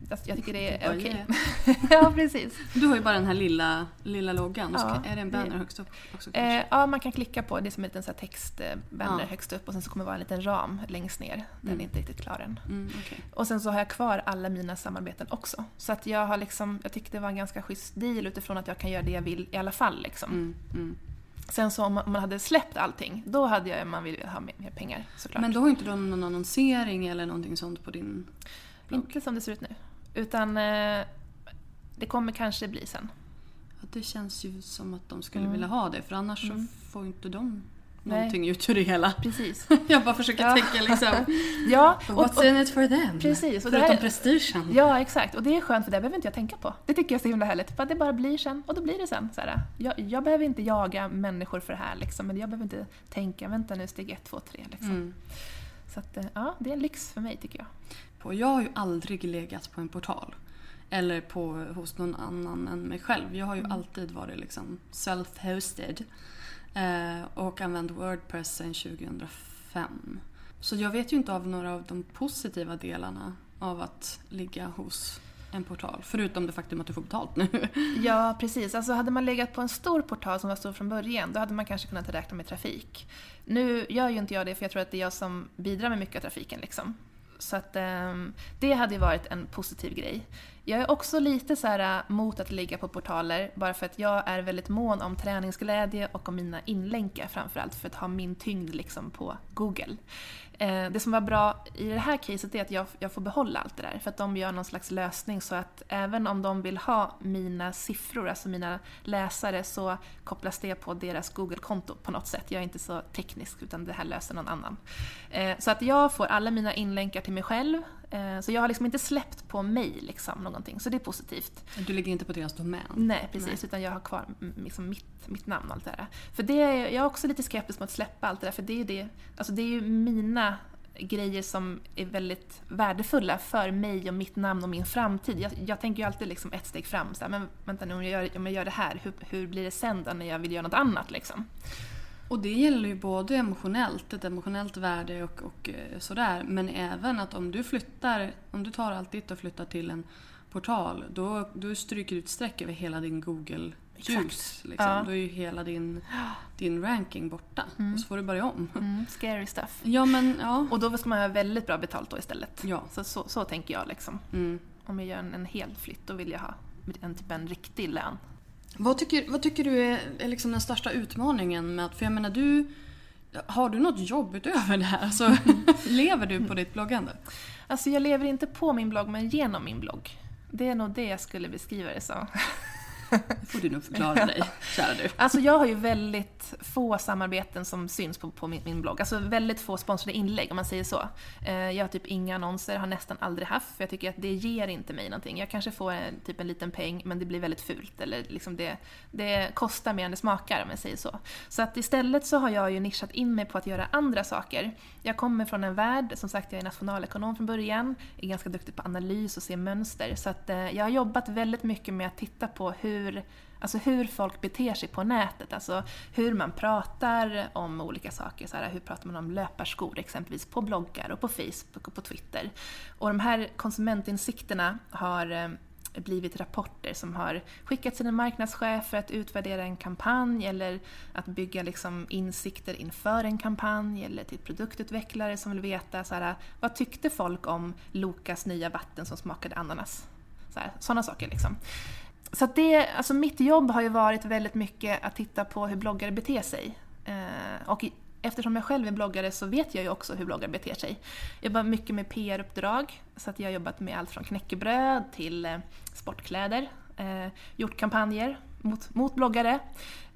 jag tycker det är okej. ja, precis. Du har ju bara den här lilla, lilla loggan. Ja, kan- är det en banner det- högst upp också? Eh, ja, man kan klicka på det är som en liten så textbanner Ja. högst upp och sen så kommer det vara en liten ram längst ner. Den Mm. är inte riktigt klar än. Mm, okej. Och sen så har jag kvar alla mina samarbeten också. Så att jag har liksom, jag tyckte det var en ganska schysst deal utifrån att jag kan göra det jag vill i alla fall. Liksom. Mm, mm. Sen så om man hade släppt allting, då hade jag, man vill ha mer, mer pengar såklart. Men då har inte du någon annonsering eller någonting sånt på din blogg? Inte som det ser ut nu. Utan eh, det kommer kanske bli sen. Ja, det känns ju som att de skulle Mm. vilja ha det för annars Mm. så får ju inte de. Någonting ut ur det hela. Precis. Jag bara försöker Ja. tänka liksom. ja, What's in it for them? Precis. Och Förutom här- prestigen. Ja, exakt. Och det är skönt för det behöver inte jag tänka på. Det tycker jag är så himla härligt. För att det bara blir sen, och då blir det sen. Så här, jag, jag behöver inte jaga människor för det här, liksom, men jag behöver inte tänka, vänta nu, steg ett, två, tre. Liksom. Mm. Så att, eh, ja, det är en lyx för mig tycker jag. Jag har ju aldrig legat på en portal. Eller på, hos någon annan än mig själv. Jag har ju alltid varit liksom self-hosted. Eh, och använt Wordpress sedan 2005. Så jag vet ju inte av några av de positiva delarna av att ligga hos en portal? Förutom det faktum att du får betalt nu. Ja, precis. Alltså hade man legat på en stor portal som var stor från början, då hade man kanske kunnat räkna med trafik. Nu gör ju inte jag det, för jag tror att det är jag som bidrar med mycket av trafiken. Liksom. Så att, eh, det hade ju varit en positiv grej. Jag är också lite så här äh, mot att ligga på portaler, bara för att jag är väldigt mån om träningsglädje och om mina inlänkar framförallt, för att ha min tyngd liksom på Google. Eh, det som var bra i det här caset är att jag, jag får behålla allt det där. För att de gör någon slags lösning så att även om de vill ha mina siffror, alltså mina läsare, så kopplas det på deras Google-konto på något sätt. Jag är inte så teknisk utan det här löser någon annan. Eh, så att jag får alla mina inlänkar till mig själv. Eh, så jag har liksom inte släppt på mig liksom någonting, så det är positivt. Du ligger inte på deras domän? Nej, precis. Nej. Utan jag har kvar liksom mitt, mitt namn och allt det där. För det, jag är också lite skeptisk mot att släppa allt det där, för det är, det, alltså det är ju mina grejer som är väldigt värdefulla för mig och mitt namn och min framtid. Jag, jag tänker ju alltid liksom ett steg fram. Så här, men vänta nu, om jag gör, om jag gör det här, hur, hur blir det sen då när jag vill göra något annat? Liksom? Och det gäller ju både emotionellt, ett emotionellt värde och, och eh, sådär. Men även att om du flyttar, om du tar allt ditt och flyttar till en portal, då, då stryker du ett streck över hela din Google ljus. Liksom. Ja. Då är ju hela din, din ranking borta. Mm. Och så får du börja om. Mm. Scary stuff. Ja, men, ja. Och då ska man ha väldigt bra betalt då istället. Ja. Så, så, så tänker jag. Liksom. Mm. Om jag gör en, en hel flytt, då vill jag ha en, typ en riktig lön. Vad tycker, vad tycker du är, är liksom den största utmaningen med att, för jag menar du, har du något jobb utöver det här? Alltså, lever du på ditt bloggande? Alltså jag lever inte på min blogg, men genom min blogg. Det är nog det jag skulle beskriva det som. Det får du nog förklara dig, kära du. Alltså jag har ju väldigt få samarbeten som syns på, på min, min, blogg. Alltså väldigt få sponsrade inlägg om man säger så. Eh, jag har typ inga annonser, har nästan aldrig haft, för jag tycker att det ger inte mig någonting. Jag kanske får en, typ en liten peng, men det blir väldigt fult. Eller liksom det, det kostar mer än det smakar om jag säger så. Så att istället så har jag ju nischat in mig på att göra andra saker. Jag kommer från en värld, som sagt jag är nationalekonom från början, är ganska duktig på analys och se mönster. Så att eh, jag har jobbat väldigt mycket med att titta på hur hur, alltså hur folk beter sig på nätet. Alltså hur man pratar om olika saker. Så här, hur pratar man om löparskor exempelvis på bloggar och på Facebook och på Twitter. Och de här konsumentinsikterna har eh, blivit rapporter som har skickats till en marknadschef för att utvärdera en kampanj eller att bygga liksom insikter inför en kampanj eller till produktutvecklare som vill veta så här, vad tyckte folk om Lokas nya vatten som smakade ananas. Sådana saker liksom. Så att det, alltså mitt jobb har ju varit väldigt mycket att titta på hur bloggare beter sig. Eh, och eftersom jag själv är bloggare så vet jag ju också hur bloggare beter sig. Jag jobbar mycket med PR-uppdrag, så att jag har jobbat med allt från knäckebröd till eh, sportkläder. Eh, gjort kampanjer mot, mot bloggare.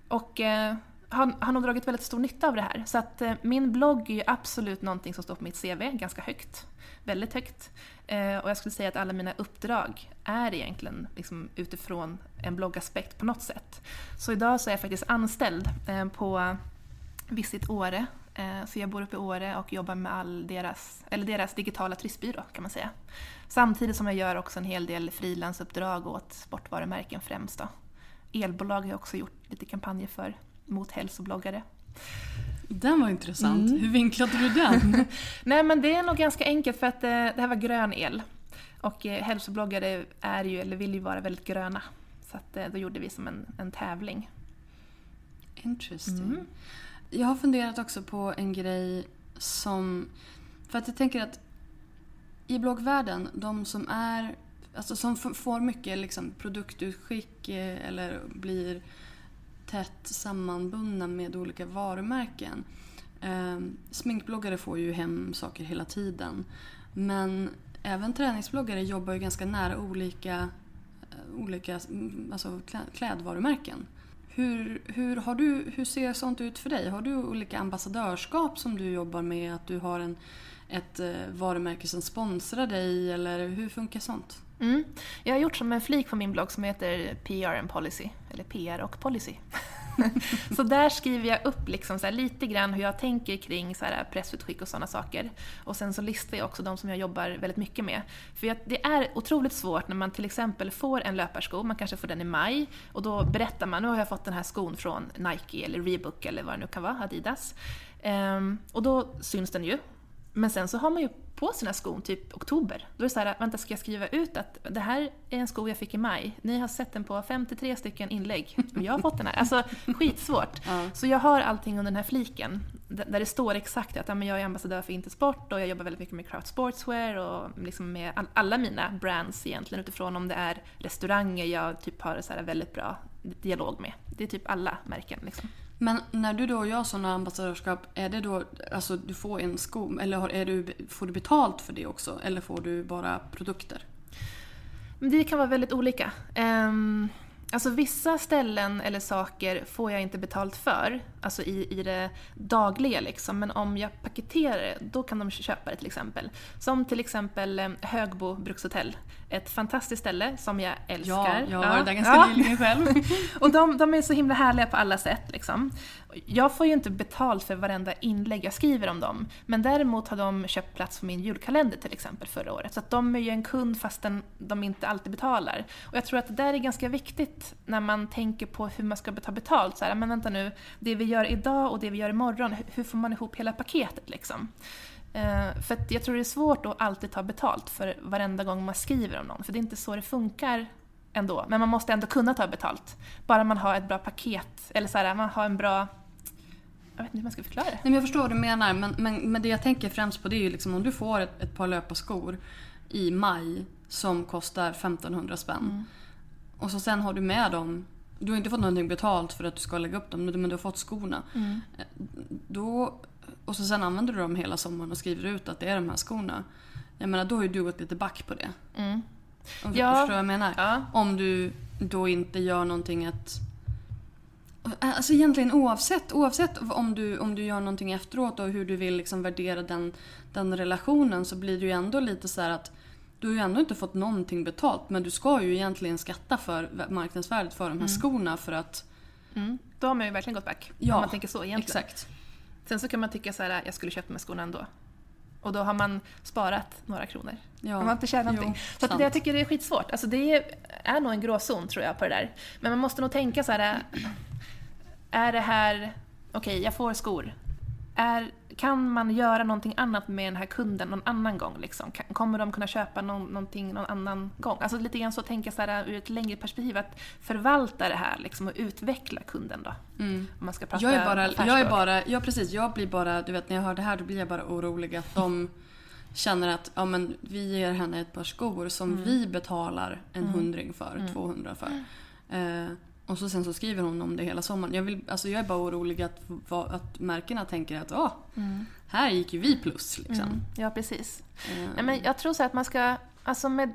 Och eh, har, har nog dragit väldigt stor nytta av det här. Så att eh, min blogg är ju absolut någonting som står på mitt CV, ganska högt. Väldigt högt. Eh, och jag skulle säga att alla mina uppdrag är egentligen liksom utifrån en bloggaspekt på något sätt. Så idag så är jag faktiskt anställd eh, på Visit Åre. Eh, så jag bor uppe i Åre och jobbar med all deras, eller deras digitala turistbyrå kan man säga. Samtidigt som jag gör också en hel del frilansuppdrag åt sportvarumärken främst. Då. Elbolag har jag också gjort lite kampanjer för mot hälsobloggare. Den var intressant. Mm. Hur vinklade du den? Nej men det är nog ganska enkelt för att eh, det här var grön el. Och eh, hälsobloggare är ju, eller vill ju vara väldigt gröna. Så att, eh, då gjorde vi som en, en tävling. Interesting. Mm. Jag har funderat också på en grej som... För att jag tänker att i bloggvärlden, de som är... Alltså som får mycket liksom produktutskick eller blir tätt sammanbundna med olika varumärken. Eh, sminkbloggare får ju hem saker hela tiden. Men även träningsbloggare jobbar ju ganska nära olika, eh, olika mm, alltså klädvarumärken. Hur, hur, har du, hur ser sånt ut för dig? Har du olika ambassadörskap som du jobbar med? Att du har en, ett eh, varumärke som sponsrar dig? Eller hur funkar sånt? Mm. Jag har gjort som en flik på min blogg som heter PR and Policy, eller PR och Policy. så där skriver jag upp liksom så lite grann hur jag tänker kring så här pressutskick och sådana saker. Och sen så listar jag också de som jag jobbar väldigt mycket med. För det är otroligt svårt när man till exempel får en löparsko, man kanske får den i maj, och då berättar man nu har jag fått den här skon från Nike eller Reebok eller vad det nu kan vara, Adidas. Um, och då syns den ju men sen så har man ju på sina skon typ oktober. Då är det så här, vänta ska jag skriva ut att det här är en sko jag fick i maj. Ni har sett den på 53 stycken inlägg. Och jag har fått den här. Alltså skitsvårt. Ja. Så jag har allting under den här fliken. Där det står exakt att ja, men jag är ambassadör för Intersport och jag jobbar väldigt mycket med craft sportswear och liksom med all- alla mina brands egentligen utifrån om det är restauranger jag typ har så här väldigt bra dialog med. Det är typ alla märken liksom. Men när du då gör sådana ambassadörskap, är det då, alltså du får en sko, eller är du, får du betalt för det också? Eller får du bara produkter? Men det kan vara väldigt olika. Um, alltså vissa ställen eller saker får jag inte betalt för, alltså i, i det dagliga liksom. Men om jag paketerar det, då kan de köpa det till exempel. Som till exempel eh, Högbo brukshotell. Ett fantastiskt ställe som jag älskar. Ja, jag har varit där ganska nyligen själv. Och de, de är så himla härliga på alla sätt. Liksom. Jag får ju inte betalt för varenda inlägg jag skriver om dem. Men däremot har de köpt plats på min julkalender till exempel förra året. Så de är ju en kund fastän de inte alltid betalar. Och jag tror att det där är ganska viktigt när man tänker på hur man ska ta betalt. Så här, men vänta nu, det vi gör idag och det vi gör imorgon, hur får man ihop hela paketet liksom? Eh, för jag tror det är svårt att alltid ta betalt för varenda gång man skriver om någon. För det är inte så det funkar ändå. Men man måste ändå kunna ta betalt. Bara man har ett bra paket, eller så här, man har en bra... Jag vet inte hur man ska förklara det. Nej, men jag förstår vad du menar, men, men, men det jag tänker främst på det är ju liksom om du får ett, ett par löparskor i maj som kostar 1500 spänn. Och så sen har du med dem, du har inte fått någonting betalt för att du ska lägga upp dem, men du har fått skorna. Eh, Då, och så sen använder du dem hela sommaren och skriver ut att det är de här skorna. Jag menar, då har ju du gått lite back på det. Om du Ja. förstår vad jag menar? Ja. Om du då inte gör någonting att... Alltså egentligen oavsett, oavsett om du, om du gör någonting efteråt och hur du vill liksom värdera den, den relationen så blir det ju ändå lite så här att du har ju ändå inte fått någonting betalt men du ska ju egentligen skatta för marknadsvärdet för de här skorna för att... Mm. Då har man ju verkligen gått back. Ja, om man tänker så egentligen. Exakt. Sen så kan man tycka så här, jag skulle köpt de här skorna ändå. Och då har man sparat några kronor. Ja. Man har inte tjänat någonting. Så att det, jag tycker det är skitsvårt. Alltså det är, är nog en gråzon tror jag på det där. Men man måste nog tänka så här. Är det här, okej jag får skor. Är, kan man göra någonting annat med den här kunden någon annan gång? Liksom? Kommer de kunna köpa någon, någonting någon annan gång? Alltså lite grann så tänka så här, ur ett längre perspektiv. Att förvalta det här liksom, och utveckla kunden då. Om man ska prata Jag är bara, jag är bara, ja precis, jag blir bara, du vet när jag hör det här då blir jag bara orolig att de känner att ja, men vi ger henne ett par skor som Mm. vi betalar en hundring för, 200 för. Eh, och så sen så skriver hon om det hela sommaren. Jag, vill, alltså jag är bara orolig att, att märkena tänker att åh, här gick ju vi plus. Liksom. Mm, ja, precis. Eh, Nej, men jag tror så att man ska, alltså med,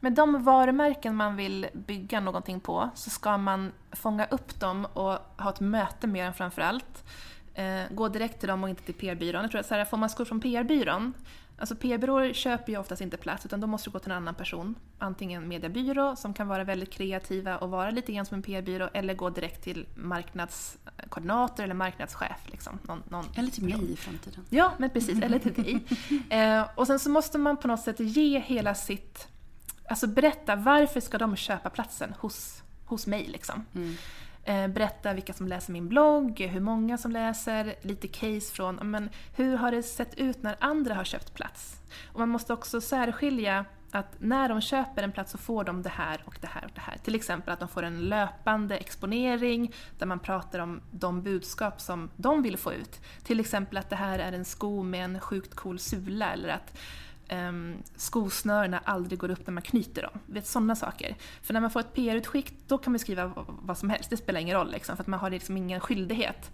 med de varumärken man vill bygga någonting på så ska man fånga upp dem och ha ett möte med dem framför allt. Eh, gå direkt till dem och inte till PR-byrån. Jag tror att så här, får man skor från PR-byrån, alltså PR-byråer köper ju oftast inte plats utan då måste gå till en annan person. Antingen en mediebyrå som kan vara väldigt kreativa och vara lite grann som en PR-byrå eller gå direkt till marknadskoordinator eller marknadschef. Liksom. Någon, någon Eller till mig i framtiden. Ja, men precis. Eller till dig. Eh, och sen så måste man på något sätt ge hela sitt... Alltså berätta varför ska de köpa platsen hos, hos mig liksom. Eh, Eh, berätta vilka som läser min blogg, hur många som läser, lite case från men hur har det sett ut när andra har köpt plats. Och man måste också särskilja att när de köper en plats så får de det här och det här och det här. Till exempel att de får en löpande exponering där man pratar om de budskap som de vill få ut. Till exempel att det här är en sko med en sjukt cool sula eller att Ehm, um, skosnörena aldrig går upp när man knyter dem. Vet, sådana saker. För när man får ett PR-utskick då kan man skriva vad som helst, det spelar ingen roll liksom, för att man har liksom ingen skyldighet.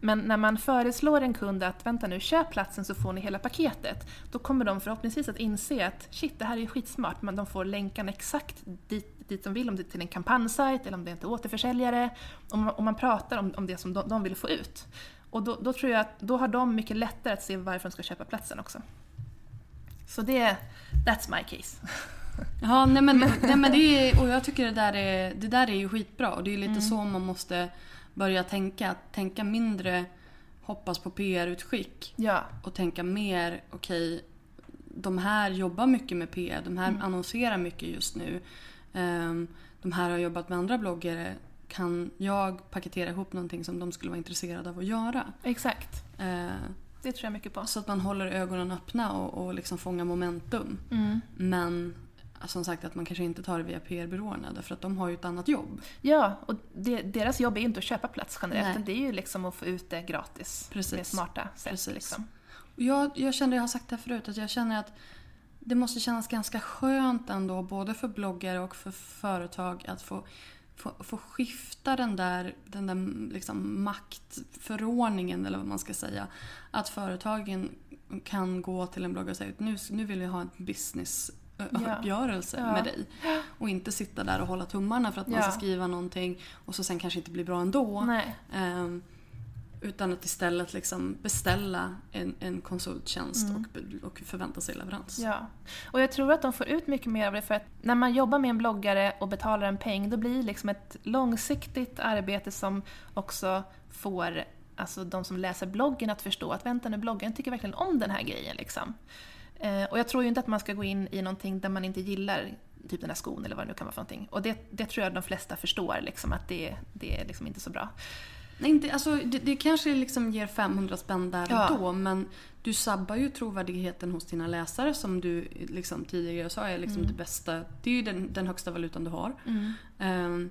Men när man föreslår en kund att vänta nu, köp platsen så får ni hela paketet. Då kommer de förhoppningsvis att inse att shit, det här är ju skitsmart. Men de får länkarna exakt dit, dit de vill, om det är till en kampanjsajt eller om det är till återförsäljare. Och man, man pratar om, om det som de, de vill få ut. Och då, då tror jag att då har de mycket lättare att se varför de ska köpa platsen också. Så det, that's my case. Ja, nej men, nej, men det är, och jag tycker det där är, det där är ju skitbra. Och det är lite så man måste börja tänka. Tänka mindre hoppas på PR-utskick Ja, och tänka mer, okej, de här jobbar mycket med PR, de här annonserar mycket just nu. Ehm, de här har jobbat med andra bloggare. Kan jag paketera ihop någonting som de skulle vara intresserade av att göra? exakt. Eh, det tror jag mycket på. Så att man håller ögonen öppna och, och liksom fångar momentum. Mm. Men som sagt att man kanske inte tar det via PR-byråerna därför att de har ju ett annat jobb. Ja, och det, deras jobb är ju inte att köpa plats generellt, utan det är ju liksom att få ut det gratis Precis. med smarta sätt. Precis. Liksom. Jag, jag kände, jag har sagt det här förut, att jag känner att det måste kännas ganska skönt ändå både för bloggare och för företag att få, få, få skifta den där, den där liksom maktförordningen eller vad man ska säga. Att företagen kan gå till en bloggare och säga att nu, nu vill jag ha en businessuppgörelse Ja. med dig. Och inte sitta där och hålla tummarna för att man Ja. ska skriva någonting och så sen kanske inte blir bra ändå. Nej. Ehm, utan att istället liksom beställa en, en konsulttjänst Mm. och, och förvänta sig leverans. Ja, och jag tror att de får ut mycket mer av det för att när man jobbar med en bloggare och betalar en peng då blir det liksom ett långsiktigt arbete som också får alltså, de som läser bloggen att förstå att vänta nu, bloggaren tycker verkligen om den här grejen. Liksom. Eh, och jag tror ju inte att man ska gå in i någonting där man inte gillar typ den här skon eller vad det nu kan vara för någonting. Och det, det tror jag de flesta förstår, liksom, att det, det är liksom inte så bra. Nej, inte, alltså, det, det kanske liksom ger 500 spänn där Ja. och då men du sabbar ju trovärdigheten hos dina läsare som du liksom tidigare sa är liksom Mm. det bästa. Det är ju den, den högsta valutan du har. Ehm,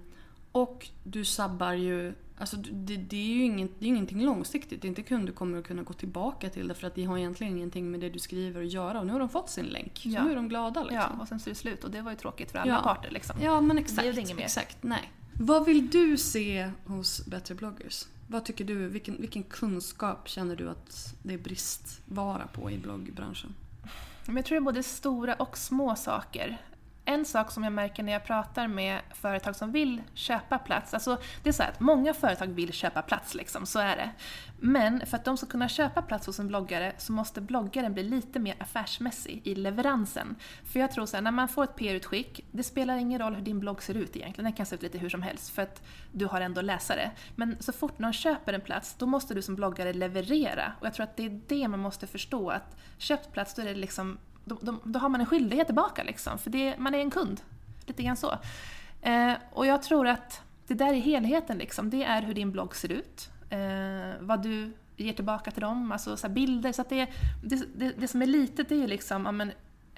och du sabbar ju Alltså det, det är ju ingen, det är ingenting långsiktigt. Det är inte kunder kommer att kunna gå tillbaka till det för att det har egentligen ingenting med det du skriver att göra. Och nu har de fått sin länk. Så Ja. nu är de glada liksom. Ja, och sen så är det slut och det var ju tråkigt för alla Ja. parter. Liksom. Ja, men Det exakt. blev inget mer. exakt nej. Vad vill du se hos Bättre bloggers? Vad tycker du? Vilken, vilken kunskap känner du att det är bristvara på i bloggbranschen? Men jag tror det är både stora och små saker. En sak som jag märker när jag pratar med företag som vill köpa plats, alltså det är så här att många företag vill köpa plats, liksom, så är det. Men för att de ska kunna köpa plats hos en bloggare så måste bloggaren bli lite mer affärsmässig i leveransen. För jag tror så här, när man får ett PR-utskick, det spelar ingen roll hur din blogg ser ut egentligen, den kan se ut lite hur som helst för att du har ändå läsare. Men så fort någon köper en plats, då måste du som bloggare leverera. Och jag tror att det är det man måste förstå, att köpt plats, då är det liksom då, då, då har man en skyldighet tillbaka liksom, för det, man är en kund. Lite grann så. Eh, och jag tror att det där är helheten liksom. Det är hur din blogg ser ut, eh, vad du ger tillbaka till dem, alltså så här bilder. Så att det, det, det, det som är litet det är ju liksom, ja, men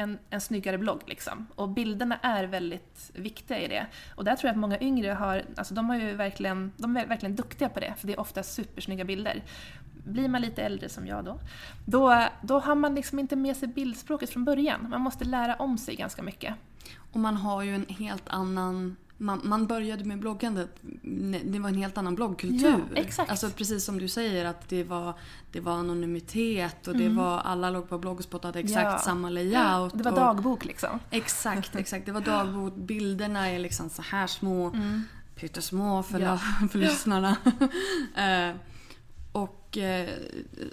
en, en snyggare blogg. Liksom. Och bilderna är väldigt viktiga i det. Och där tror jag att många yngre har, alltså de, har ju verkligen, de är verkligen duktiga på det, för det är ofta supersnygga bilder. Blir man lite äldre som jag då, då, då har man liksom inte med sig bildspråket från början. Man måste lära om sig ganska mycket. Och man har ju en helt annan... Man, man började med bloggandet, det var en helt annan bloggkultur. Ja, exakt. Alltså precis som du säger att det var, det var anonymitet och det Mm. var alla låg på Blogspot och hade exakt Ja. samma Ja, layout. det var och, dagbok liksom. Exakt, exakt. Det var dagbok. Bilderna är liksom så här små, Mm. pyttesmå för, Ja. för lyssnarna. Eh, och eh,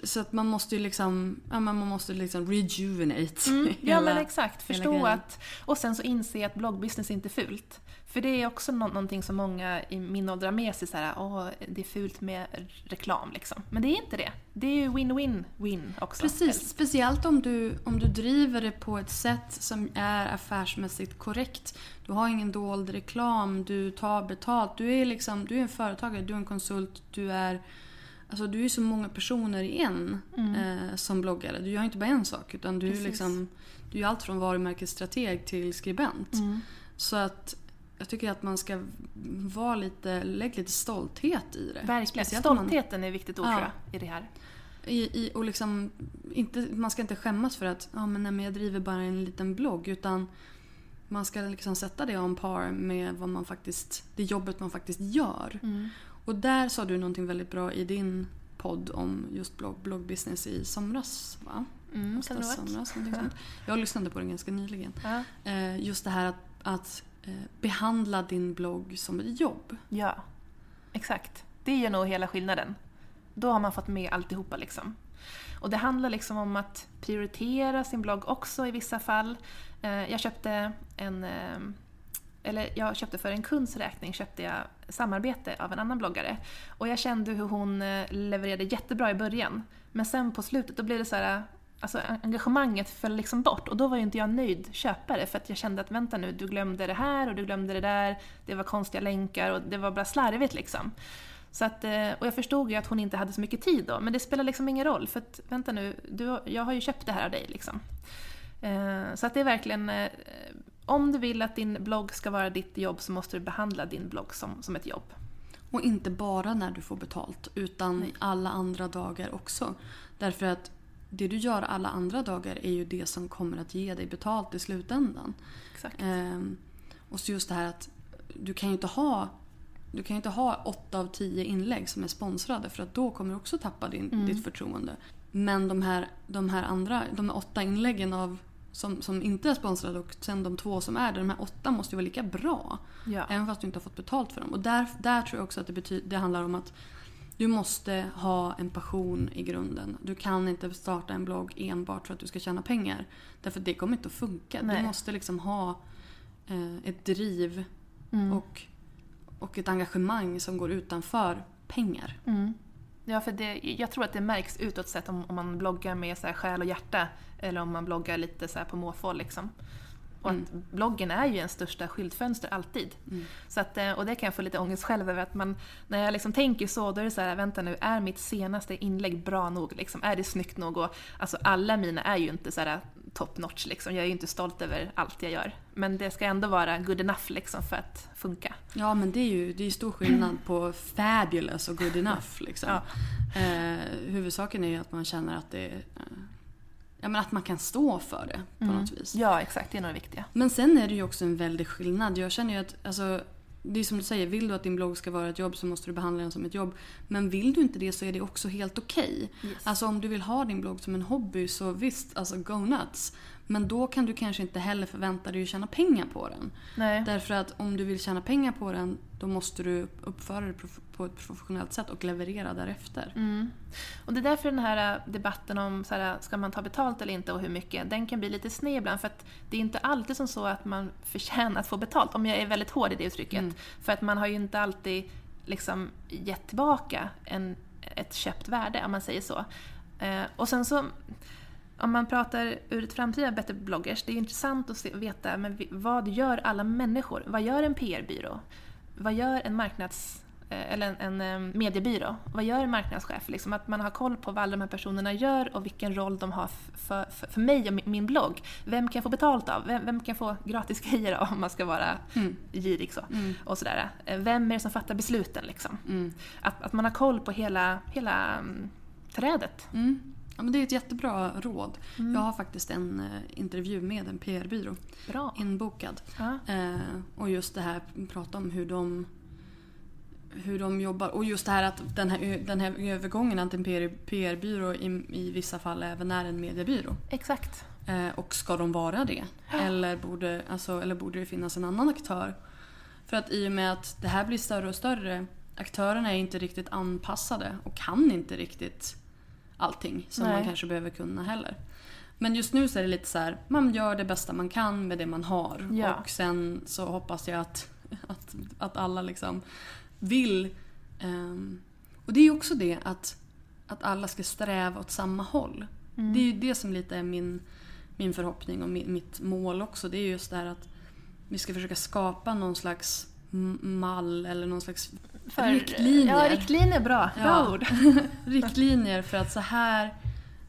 så att man måste ju liksom, ja, man måste liksom rejuvenate Mm, ja hela- men exakt, förstå att... Och sen så inse att bloggbusiness inte är fult. För det är också nå- någonting som många i min ålder har med sig, så här, Åh, det är fult med reklam liksom. Men det är inte det. Det är ju win-win-win också. Precis, speciellt om du, om du driver det på ett sätt som är affärsmässigt korrekt. Du har ingen dold reklam, du tar betalt. Du är, liksom, du är en företagare, du är en konsult, du är... Alltså du är så många personer i en eh, som bloggare. Du gör inte bara en sak utan du är, liksom, du är allt från varumärkesstrateg till skribent. Så att jag tycker att man ska vara lite, lägga lite stolthet i det. Verkligen. Om man- Stoltheten är viktigt ord Ja. tror jag, i det här. i, i, och liksom, inte, man ska inte skämmas för att ja, men, nej, men jag driver bara en liten blogg. Utan man ska liksom sätta det on par med vad man faktiskt, det jobbet man faktiskt gör. Och där sa du någonting väldigt bra i din podd om just blogg, bloggbusiness i somras. Va? Mm, somras, någonting sånt. Jag lyssnade på den ganska nyligen. Ja. Eh, just det här att, att Eh, behandla din blogg som ett jobb. Ja, exakt. Det är nog hela skillnaden. Då har man fått med alltihopa liksom. Och det handlar liksom om att prioritera sin blogg också i vissa fall. Eh, jag köpte en... Eh, eller jag köpte för en kunds räkning köpte jag samarbete av en annan bloggare. Och jag kände hur hon levererade jättebra i början. Men sen på slutet då blev det så här... Alltså engagemanget föll liksom bort och då var ju inte jag nöjd köpare för att jag kände att vänta nu, du glömde det här och du glömde det där. Det var konstiga länkar och det var bara slarvigt liksom. Så att, eh, och jag förstod ju att hon inte hade så mycket tid då, men det spelar liksom ingen roll för att vänta nu, du, jag har ju köpt det här av dig liksom. Eh, så att det är verkligen, eh, om du vill att din blogg ska vara ditt jobb så måste du behandla din blogg som, som ett jobb. Och inte bara när du får betalt utan Nej. alla andra dagar också. Därför att det du gör alla andra dagar är ju det som kommer att ge dig betalt i slutändan. Exakt. Ehm, och så just det här att du kan ju inte ha du kan inte ha åtta av tio inlägg som är sponsrade för att då kommer du också tappa din, ditt förtroende. Men de här, de här andra, de här åtta inläggen av, som, som inte är sponsrade och sen de två som är det, de här åtta måste ju vara lika bra. Ja. Även fast du inte har fått betalt för dem. Och där, där tror jag också att det, betyder, det handlar om att du måste ha en passion i grunden. Du kan inte starta en blogg enbart för att du ska tjäna pengar. Därför det kommer inte att funka. Nej. Du måste liksom ha eh, ett driv Mm. och, och ett engagemang som går utanför pengar. Mm. Ja, för det, jag tror att det märks utåt sett om, om man bloggar med så här själ och hjärta eller om man bloggar lite så här på måfå. Liksom. Och att bloggen är ju ens största skyltfönster, alltid. Så att, eh, och det kan jag få lite ångest själv över. Att man, när jag liksom tänker så, då är det så här, vänta nu, är mitt senaste inlägg bra nog? Liksom? Är det snyggt nog? Och, alltså, alla mina är ju inte så här top notch, liksom. jag är ju inte stolt över allt jag gör. Men det ska ändå vara good enough liksom, för att funka. Ja men det är ju det är stor skillnad på fabulous och good enough. Liksom. Ja. Eh, huvudsaken är ju att man känner att det eh, ja, men att man kan stå för det på något vis. Ja, exakt, det är nog det viktiga. Men sen är det ju också en väldig skillnad. Jag känner ju att, alltså, det är som du säger, vill du att din blogg ska vara ett jobb så måste du behandla den som ett jobb. Men vill du inte det så är det också helt okej. Yes. Alltså om du vill ha din blogg som en hobby så visst, alltså go nuts. Men då kan du kanske inte heller förvänta dig att tjäna pengar på den. Nej. Därför att om du vill tjäna pengar på den då måste du uppföra prof- på ett professionellt sätt och leverera därefter. Mm. Och det är därför den här äh, debatten om så här, ska man ta betalt eller inte och hur mycket, den kan bli lite sned ibland. För att det är inte alltid som så att man förtjänar att få betalt, om jag är väldigt hård i det uttrycket. För att man har ju inte alltid liksom gett tillbaka en, ett köpt värde, om man säger så. Eh, och sen så, om man pratar ur ett framtida Better bloggers, det är intressant att se, veta men vad gör alla människor? Vad gör en PR-byrå? Vad gör en marknads eh, eller en, en mediebyrå. Vad gör en marknadschef? Liksom att man har koll på vad alla de här personerna gör och vilken roll de har för, för, för mig och min- blogg. Vem kan jag få betalt av? Vem, vem kan jag få gratis grejer av om man ska vara girig så? Och sådär. Eh, Vem är det som fattar besluten liksom? Att, att man har koll på hela, hela mm, trädet. Mm. Ja, men det är ett jättebra råd. Jag har faktiskt en eh, intervju med en PR-byrå Bra. inbokad. Ja. Eh, och just det här, prata om hur de, hur de jobbar. Och just det här att den här, den här övergången att en PR PR-byrå i, i vissa fall även är en mediebyrå. Exakt. Eh, och ska de vara det? Eller borde, alltså, eller borde det finnas en annan aktör? För att i och med att det här blir större och större, aktörerna är inte riktigt anpassade och kan inte riktigt allting som Nej. man kanske behöver kunna heller. Men just nu så är det lite så här, man gör det bästa man kan med det man har. Ja. Och sen så hoppas jag att, att, att alla liksom vill. ehm, och det är ju också det att, att alla ska sträva åt samma håll. Det är ju det som lite är min, min förhoppning och mitt mål också. Det är just det här att vi ska försöka skapa någon slags mall eller någon slags riktlinjer. Ja, riktlinjer är bra. Bra Ja. ord. riktlinjer för att så här,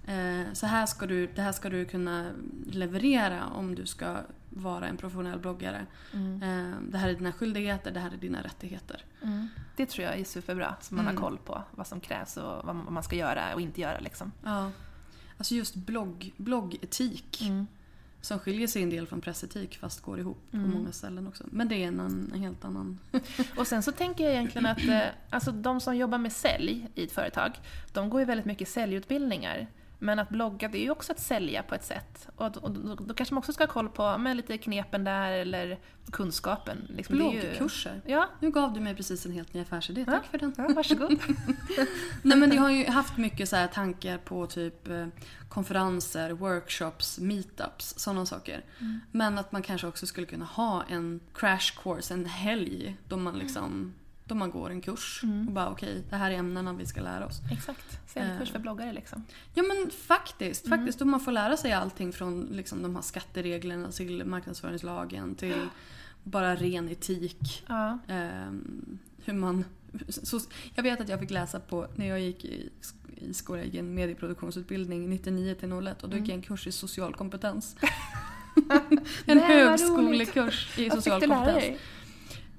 eh, så här ska du, det här ska du kunna leverera om du ska vara en professionell bloggare. Eh, det här är dina skyldigheter, det här är dina rättigheter. Det tror jag är superbra, så man Mm. har koll på vad som krävs och vad man ska göra och inte göra. Liksom. Ja. Alltså just blogg, bloggetik. Som skiljer sig en del från pressetik fast går ihop på många ställen också. Men det är en, en helt annan... Och sen så tänker jag egentligen att eh, alltså de som jobbar med sälj i ett företag, de går ju väldigt mycket säljutbildningar. Men att blogga, det är ju också att sälja på ett sätt. Och, och då, då kanske man också ska ha koll på med lite knepen där, eller kunskapen. Liksom, är ju- Bloggkurser. Ja, Nu gav du mig precis en helt ny affärsidé. Tack Ja. för den. ja, varsågod. Nej men jag har ju haft mycket så här tankar på typ eh, konferenser, workshops, meetups, sådana saker. Men att man kanske också skulle kunna ha en crash course, en helg då man liksom då man går en kurs och bara okej, det här är ämnena vi ska lära oss. Exakt. Säljkurs för bloggare liksom. Ja men faktiskt, faktiskt då man får lära sig allting från liksom, de här skattereglerna till marknadsföringslagen till bara ren etik. Ja. Ehm, hur man Så, jag vet att jag fick läsa på, när jag gick i, i skolan, gick en medieproduktionsutbildning 99 till 01 och då gick jag en kurs i social kompetens. en Nej, högskolekurs i social kompetens.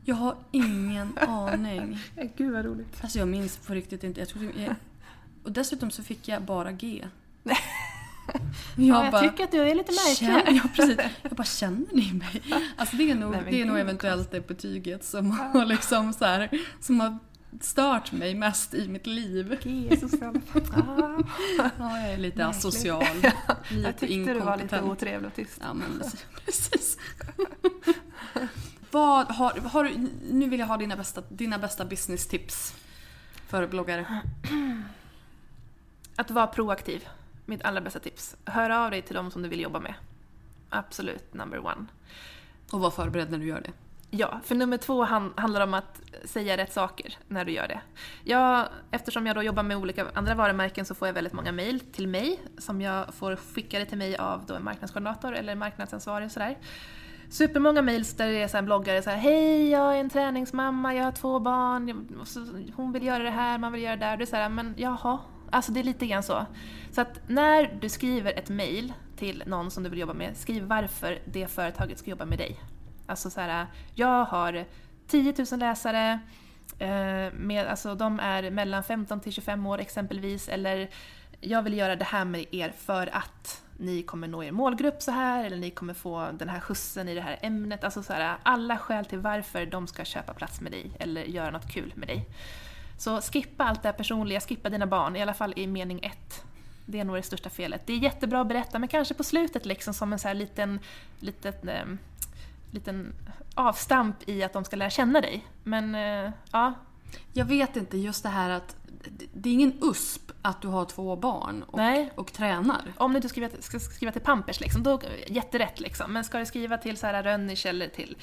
Jag har ingen aning. Gud vad roligt. Alltså jag minns på riktigt inte. Jag tror, jag, och dessutom så fick jag bara G. Jag, Ja, jag tycker att du är lite märklig. Ja, precis. Jag bara, känner ni mig? Alltså det är nog, Nej, det är nog eventuellt det betyget som har, liksom så här, som har stört mig mest i mitt liv. Är social. Ah. Ja, jag är lite Märkligt. asocial. Lite Jag tyckte du var lite inkompetent. otrevlig och tyst. Ja, men precis. Vad har, har, nu vill jag ha dina bästa, dina bästa business-tips för bloggare. Att vara proaktiv. Mitt allra bästa tips. Hör av dig till dem som du vill jobba med. Absolut number one. Och var förberedd när du gör det. Ja, för nummer två han, handlar om att säga rätt saker när du gör det. Jag, eftersom jag då jobbar med olika andra varumärken så får jag väldigt många mejl till mig som jag får skickade till mig av då en marknadskoordinator eller marknadsansvarig och sådär. Supermånga mails där det är så här bloggare så här, Hej, jag är en träningsmamma, jag har två barn, hon vill göra det här, man vill göra det där. Det är så här, men jaha. Alltså det är lite grann så. Så att när du skriver ett mejl till någon som du vill jobba med, skriv varför det företaget ska jobba med dig. Alltså så här, jag har 10 000 läsare, eh, med, alltså de är mellan 15 till 25 år exempelvis, eller jag vill göra det här med er för att ni kommer nå er målgrupp så här, eller ni kommer få den här skjutsen i det här ämnet. Alltså så här, alla skäl till varför de ska köpa plats med dig, eller göra något kul med dig. Så skippa allt det här personliga, skippa dina barn, i alla fall i mening ett. Det är nog det största felet. Det är jättebra att berätta, men kanske på slutet liksom som en så här liten, liten, eh, liten avstamp i att de ska lära känna dig. Men eh, ja, Jag vet inte, just det här att det- är ingen USP att du har två barn och, Nej. och tränar. om du inte skriva, ska skriva till Pampers, liksom, då jätterätt. Liksom. Men ska du skriva till så här Rönners eller till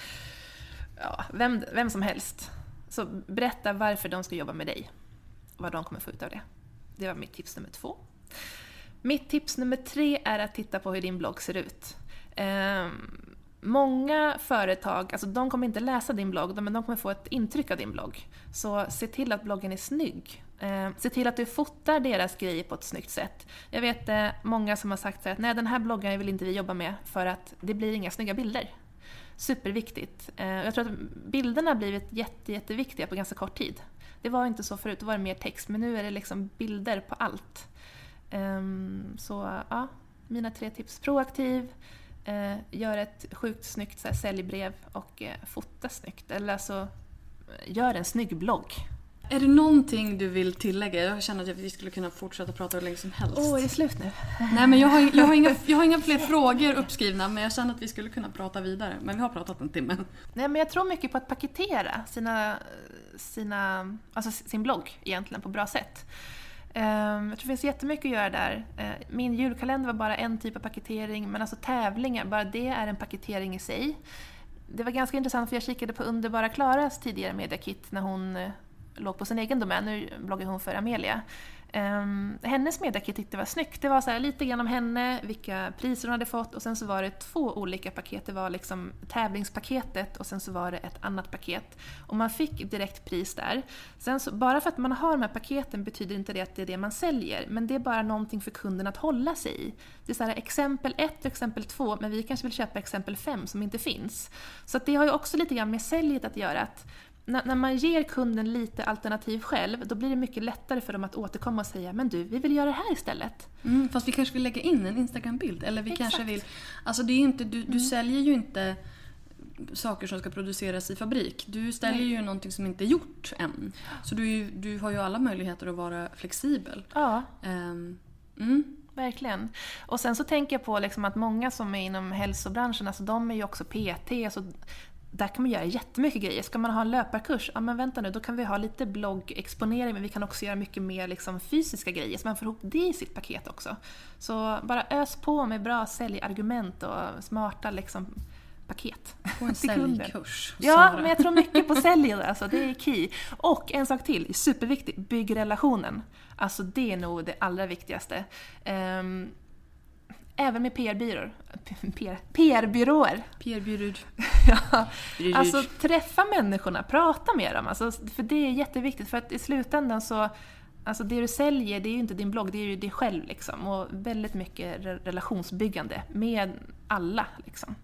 ja, vem, vem som helst, så berätta varför de ska jobba med dig. Vad de kommer få ut av det. Det var mitt tips nummer två. Mitt tips nummer tre är att titta på hur din blogg ser ut. Ehm, många företag, alltså de kommer inte läsa din blogg, men de kommer få ett intryck av din blogg. Så se till att bloggen är snygg. Eh, se till att du fotar deras grejer på ett snyggt sätt. Jag vet eh, många som har sagt så här att nej, den här bloggen vill inte vi jobba med för att det blir inga snygga bilder. Superviktigt. Eh, jag tror att bilderna har blivit jätte, jätteviktiga på ganska kort tid. Det var inte så förut, då var det mer text, men nu är det liksom bilder på allt. Ehm, så ja, mina tre tips. Proaktiv, gör ett sjukt snyggt så här, säljbrev och fota snyggt. Eller alltså, gör en snygg blogg. Är det någonting du vill tillägga? Jag känner att vi skulle kunna fortsätta prata hur länge som helst. Åh, är det slut nu? Nej men jag har, jag, har inga, jag har inga fler frågor uppskrivna men jag känner att vi skulle kunna prata vidare. Men vi har pratat en timme. Nej, men jag tror mycket på att paketera sina, sina, alltså sin blogg egentligen på bra sätt. Ehm, Jag tror det finns jättemycket att göra där. Eh, Min julkalender var bara en typ av paketering, men alltså tävlingar, bara det är en paketering i sig. Det var ganska intressant för jag kikade på Underbara Klaras tidigare mediakit när hon eh, låg på sin egen domän, nu bloggar hon för Amelia. Um, hennes mediakit tyckte var snyggt. Det var så här, lite grann om henne, vilka priser hon hade fått och sen så var det två olika paket. Det var liksom tävlingspaketet och sen så var det ett annat paket. Och man fick direkt pris där. Sen så, bara för att man har de här paketen betyder inte det att det är det man säljer, men det är bara någonting för kunden att hålla sig i. Det är så här, exempel 1 och exempel 2 men vi kanske vill köpa exempel 5 som inte finns. Så att det har ju också lite grann med säljet att göra. Att när, när man ger kunden lite alternativ själv, då blir det mycket lättare för dem att återkomma och säga “men du, vi vill göra det här istället”. Mm, fast vi kanske vill lägga in en Instagram-bild. Eller vi Exakt. kanske vill... Alltså det är inte, du, du säljer ju inte saker som ska produceras i fabrik. Du säljer ju någonting som inte är gjort än. Så du, du har ju alla möjligheter att vara flexibel. Ja, Ehm, mm. verkligen. Och sen så tänker jag på liksom att många som är inom hälsobranschen, alltså de är ju också PT, så där kan man göra jättemycket grejer. Ska man ha en löparkurs, ja men vänta nu, då kan vi ha lite bloggexponering, men vi kan också göra mycket mer liksom fysiska grejer, så man får ihop det i sitt paket också. Så bara ös på med bra säljargument och smarta liksom, paket. På en säljkurs. Ja, men jag tror mycket på säljet, alltså, det är key. Och en sak till, superviktigt, bygg relationen. Alltså det är nog det allra viktigaste. Ehm, även med PR-byråer. PR, PR-byråer. PR-byrod. ja, alltså träffa människorna, prata med dem. Alltså, för det är jätteviktigt för att i slutändan så Alltså det du säljer, det är ju inte din blogg, det är ju dig själv liksom. Och väldigt mycket relationsbyggande med alla liksom.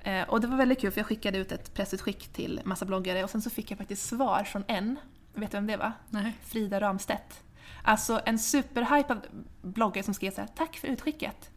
Eh, och det var väldigt kul för jag skickade ut ett pressutskick till massa bloggare och sen så fick jag faktiskt svar från en. Vet du vem det var? Nej. Frida Ramstedt. Alltså en superhypad bloggare som skrev så här, tack för utskicket.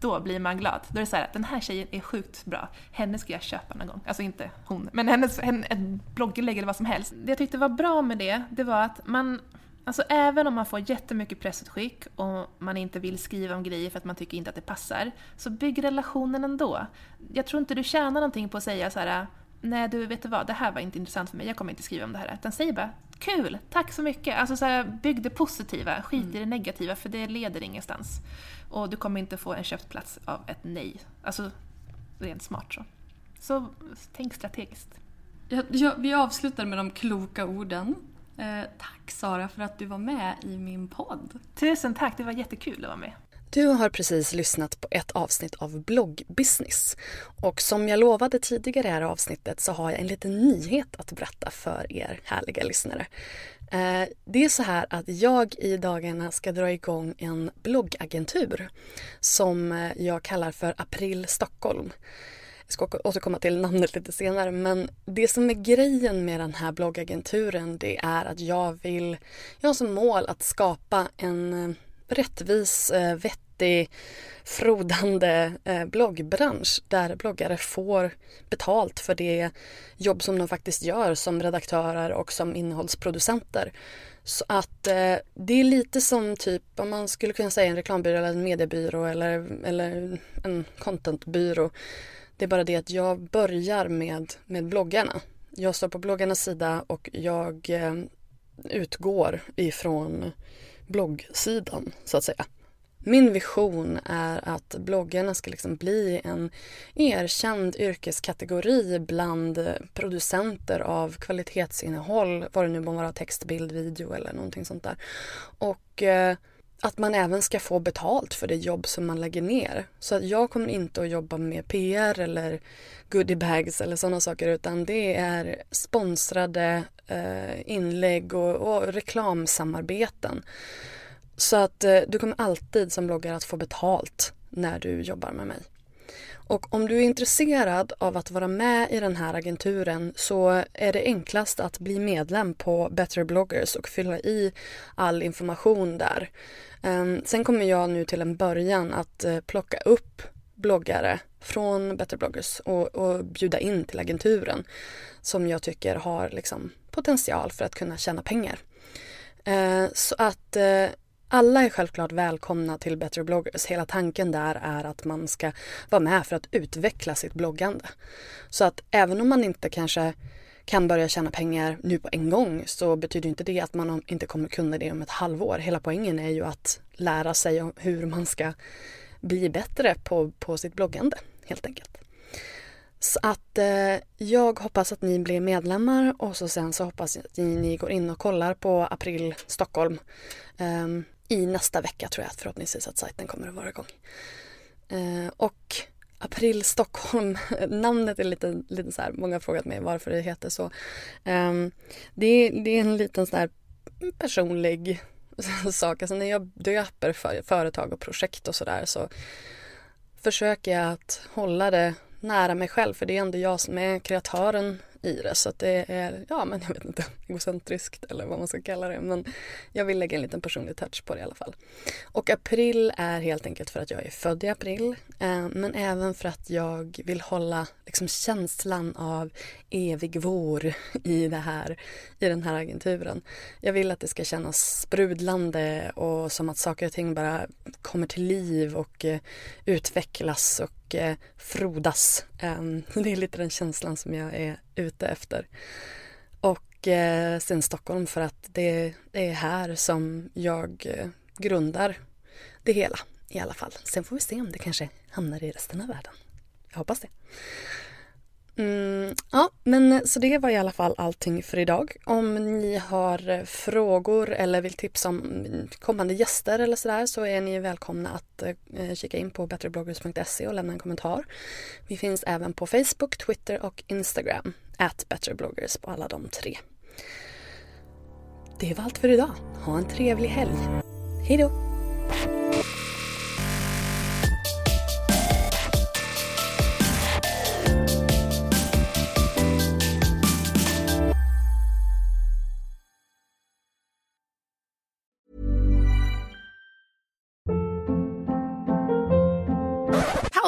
Då blir man glad. Då är det så här, den här tjejen är sjukt bra. Henne ska jag köpa någon gång. Alltså inte hon, men hennes, henne, ett blogginlägg eller vad som helst. Det jag tyckte var bra med det, det var att man Alltså även om man får jättemycket pressutskick och man inte vill skriva om grejer för att man tycker inte att det passar, så bygg relationen ändå. Jag tror inte du tjänar någonting på att säga så här nej du vet du vad, det här var inte intressant för mig, jag kommer inte skriva om det här. Utan säg bara kul, tack så mycket. Alltså så här, bygg det positiva, skit mm. i det negativa för det leder ingenstans. Och du kommer inte få en köpt plats av ett nej. Alltså rent smart så. Så tänk strategiskt. Ja, ja, vi avslutar med de kloka orden. Eh, tack Sara för att du var med i min podd. Tusen tack, det var jättekul att vara med. Du har precis lyssnat på ett avsnitt av Bloggbusiness. Och som jag lovade tidigare i det här avsnittet så har jag en liten nyhet att berätta för er härliga lyssnare. Eh, det är så här att jag i dagarna ska dra igång en bloggagentur som eh, jag kallar för April Stockholm. Jag ska återkomma till namnet lite senare men det som är grejen med den här bloggagenturen det är att jag vill, jag har som mål att skapa en eh, rättvis, vettig vettig, frodande eh, bloggbransch där bloggare får betalt för det jobb som de faktiskt gör som redaktörer och som innehållsproducenter. Så att eh, det är lite som typ om man skulle kunna säga en reklambyrå eller en mediebyrå eller, eller en contentbyrå. Det är bara det att jag börjar med, med bloggarna. Jag står på bloggarnas sida och jag eh, utgår ifrån bloggsidan så att säga. Min vision är att bloggarna ska liksom bli en erkänd yrkeskategori bland producenter av kvalitetsinnehåll, vad det nu må vara, text, bild, video eller någonting sånt där. Och eh, att man även ska få betalt för det jobb som man lägger ner. Så att jag kommer inte att jobba med PR eller goodiebags eller sådana saker utan det är sponsrade eh, inlägg och, och reklamsamarbeten så att eh, du kommer alltid som bloggare att få betalt när du jobbar med mig. Och om du är intresserad av att vara med i den här agenturen så är det enklast att bli medlem på Better bloggers och fylla i all information där. Ehm, sen kommer jag nu till en början att eh, plocka upp bloggare från Better bloggers och, och, bjuda in till agenturen som jag tycker har liksom, potential för att kunna tjäna pengar. Ehm, så att eh, alla är självklart välkomna till Better bloggers. Hela tanken där är att man ska vara med för att utveckla sitt bloggande. Så att även om man inte kanske kan börja tjäna pengar nu på en gång så betyder inte det att man inte kommer kunna det om ett halvår. Hela poängen är ju att lära sig hur man ska bli bättre på, på sitt bloggande helt enkelt. Så att eh, jag hoppas att ni blir medlemmar och så sen så hoppas jag att ni, ni går in och kollar på April Stockholm. Um, i nästa vecka tror jag förhoppningsvis att sajten kommer att vara igång. Eh, och April Stockholm, namnet är lite, lite så här, många har frågat mig varför det heter så. Eh, det, är, det är en liten sån här personlig sak, alltså när jag döper för, företag och projekt och sådär så försöker jag att hålla det nära mig själv för det är ändå jag som är kreatören i det så att det är, ja men jag vet inte, egocentriskt eller vad man ska kalla det men jag vill lägga en liten personlig touch på det i alla fall. Och april är helt enkelt för att jag är född i april eh, men även för att jag vill hålla liksom känslan av evig vår i det här, i den här agenturen. Jag vill att det ska kännas sprudlande och som att saker och ting bara kommer till liv och eh, utvecklas och eh, frodas. Ehm, det är lite den känslan som jag är ute efter. Och eh, sen Stockholm för att det, det, är här som jag eh, grundar det hela i alla fall. Sen får vi se om det kanske hamnar i resten av världen. Jag hoppas det. Mm, ja, men så det var i alla fall allting för idag. Om ni har frågor eller vill tipsa om kommande gäster eller sådär så är ni välkomna att eh, kika in på betterbloggers.se och lämna en kommentar. Vi finns även på Facebook, Twitter och Instagram. At betterbloggers på alla de tre. Det var allt för idag. Ha en trevlig helg. Hej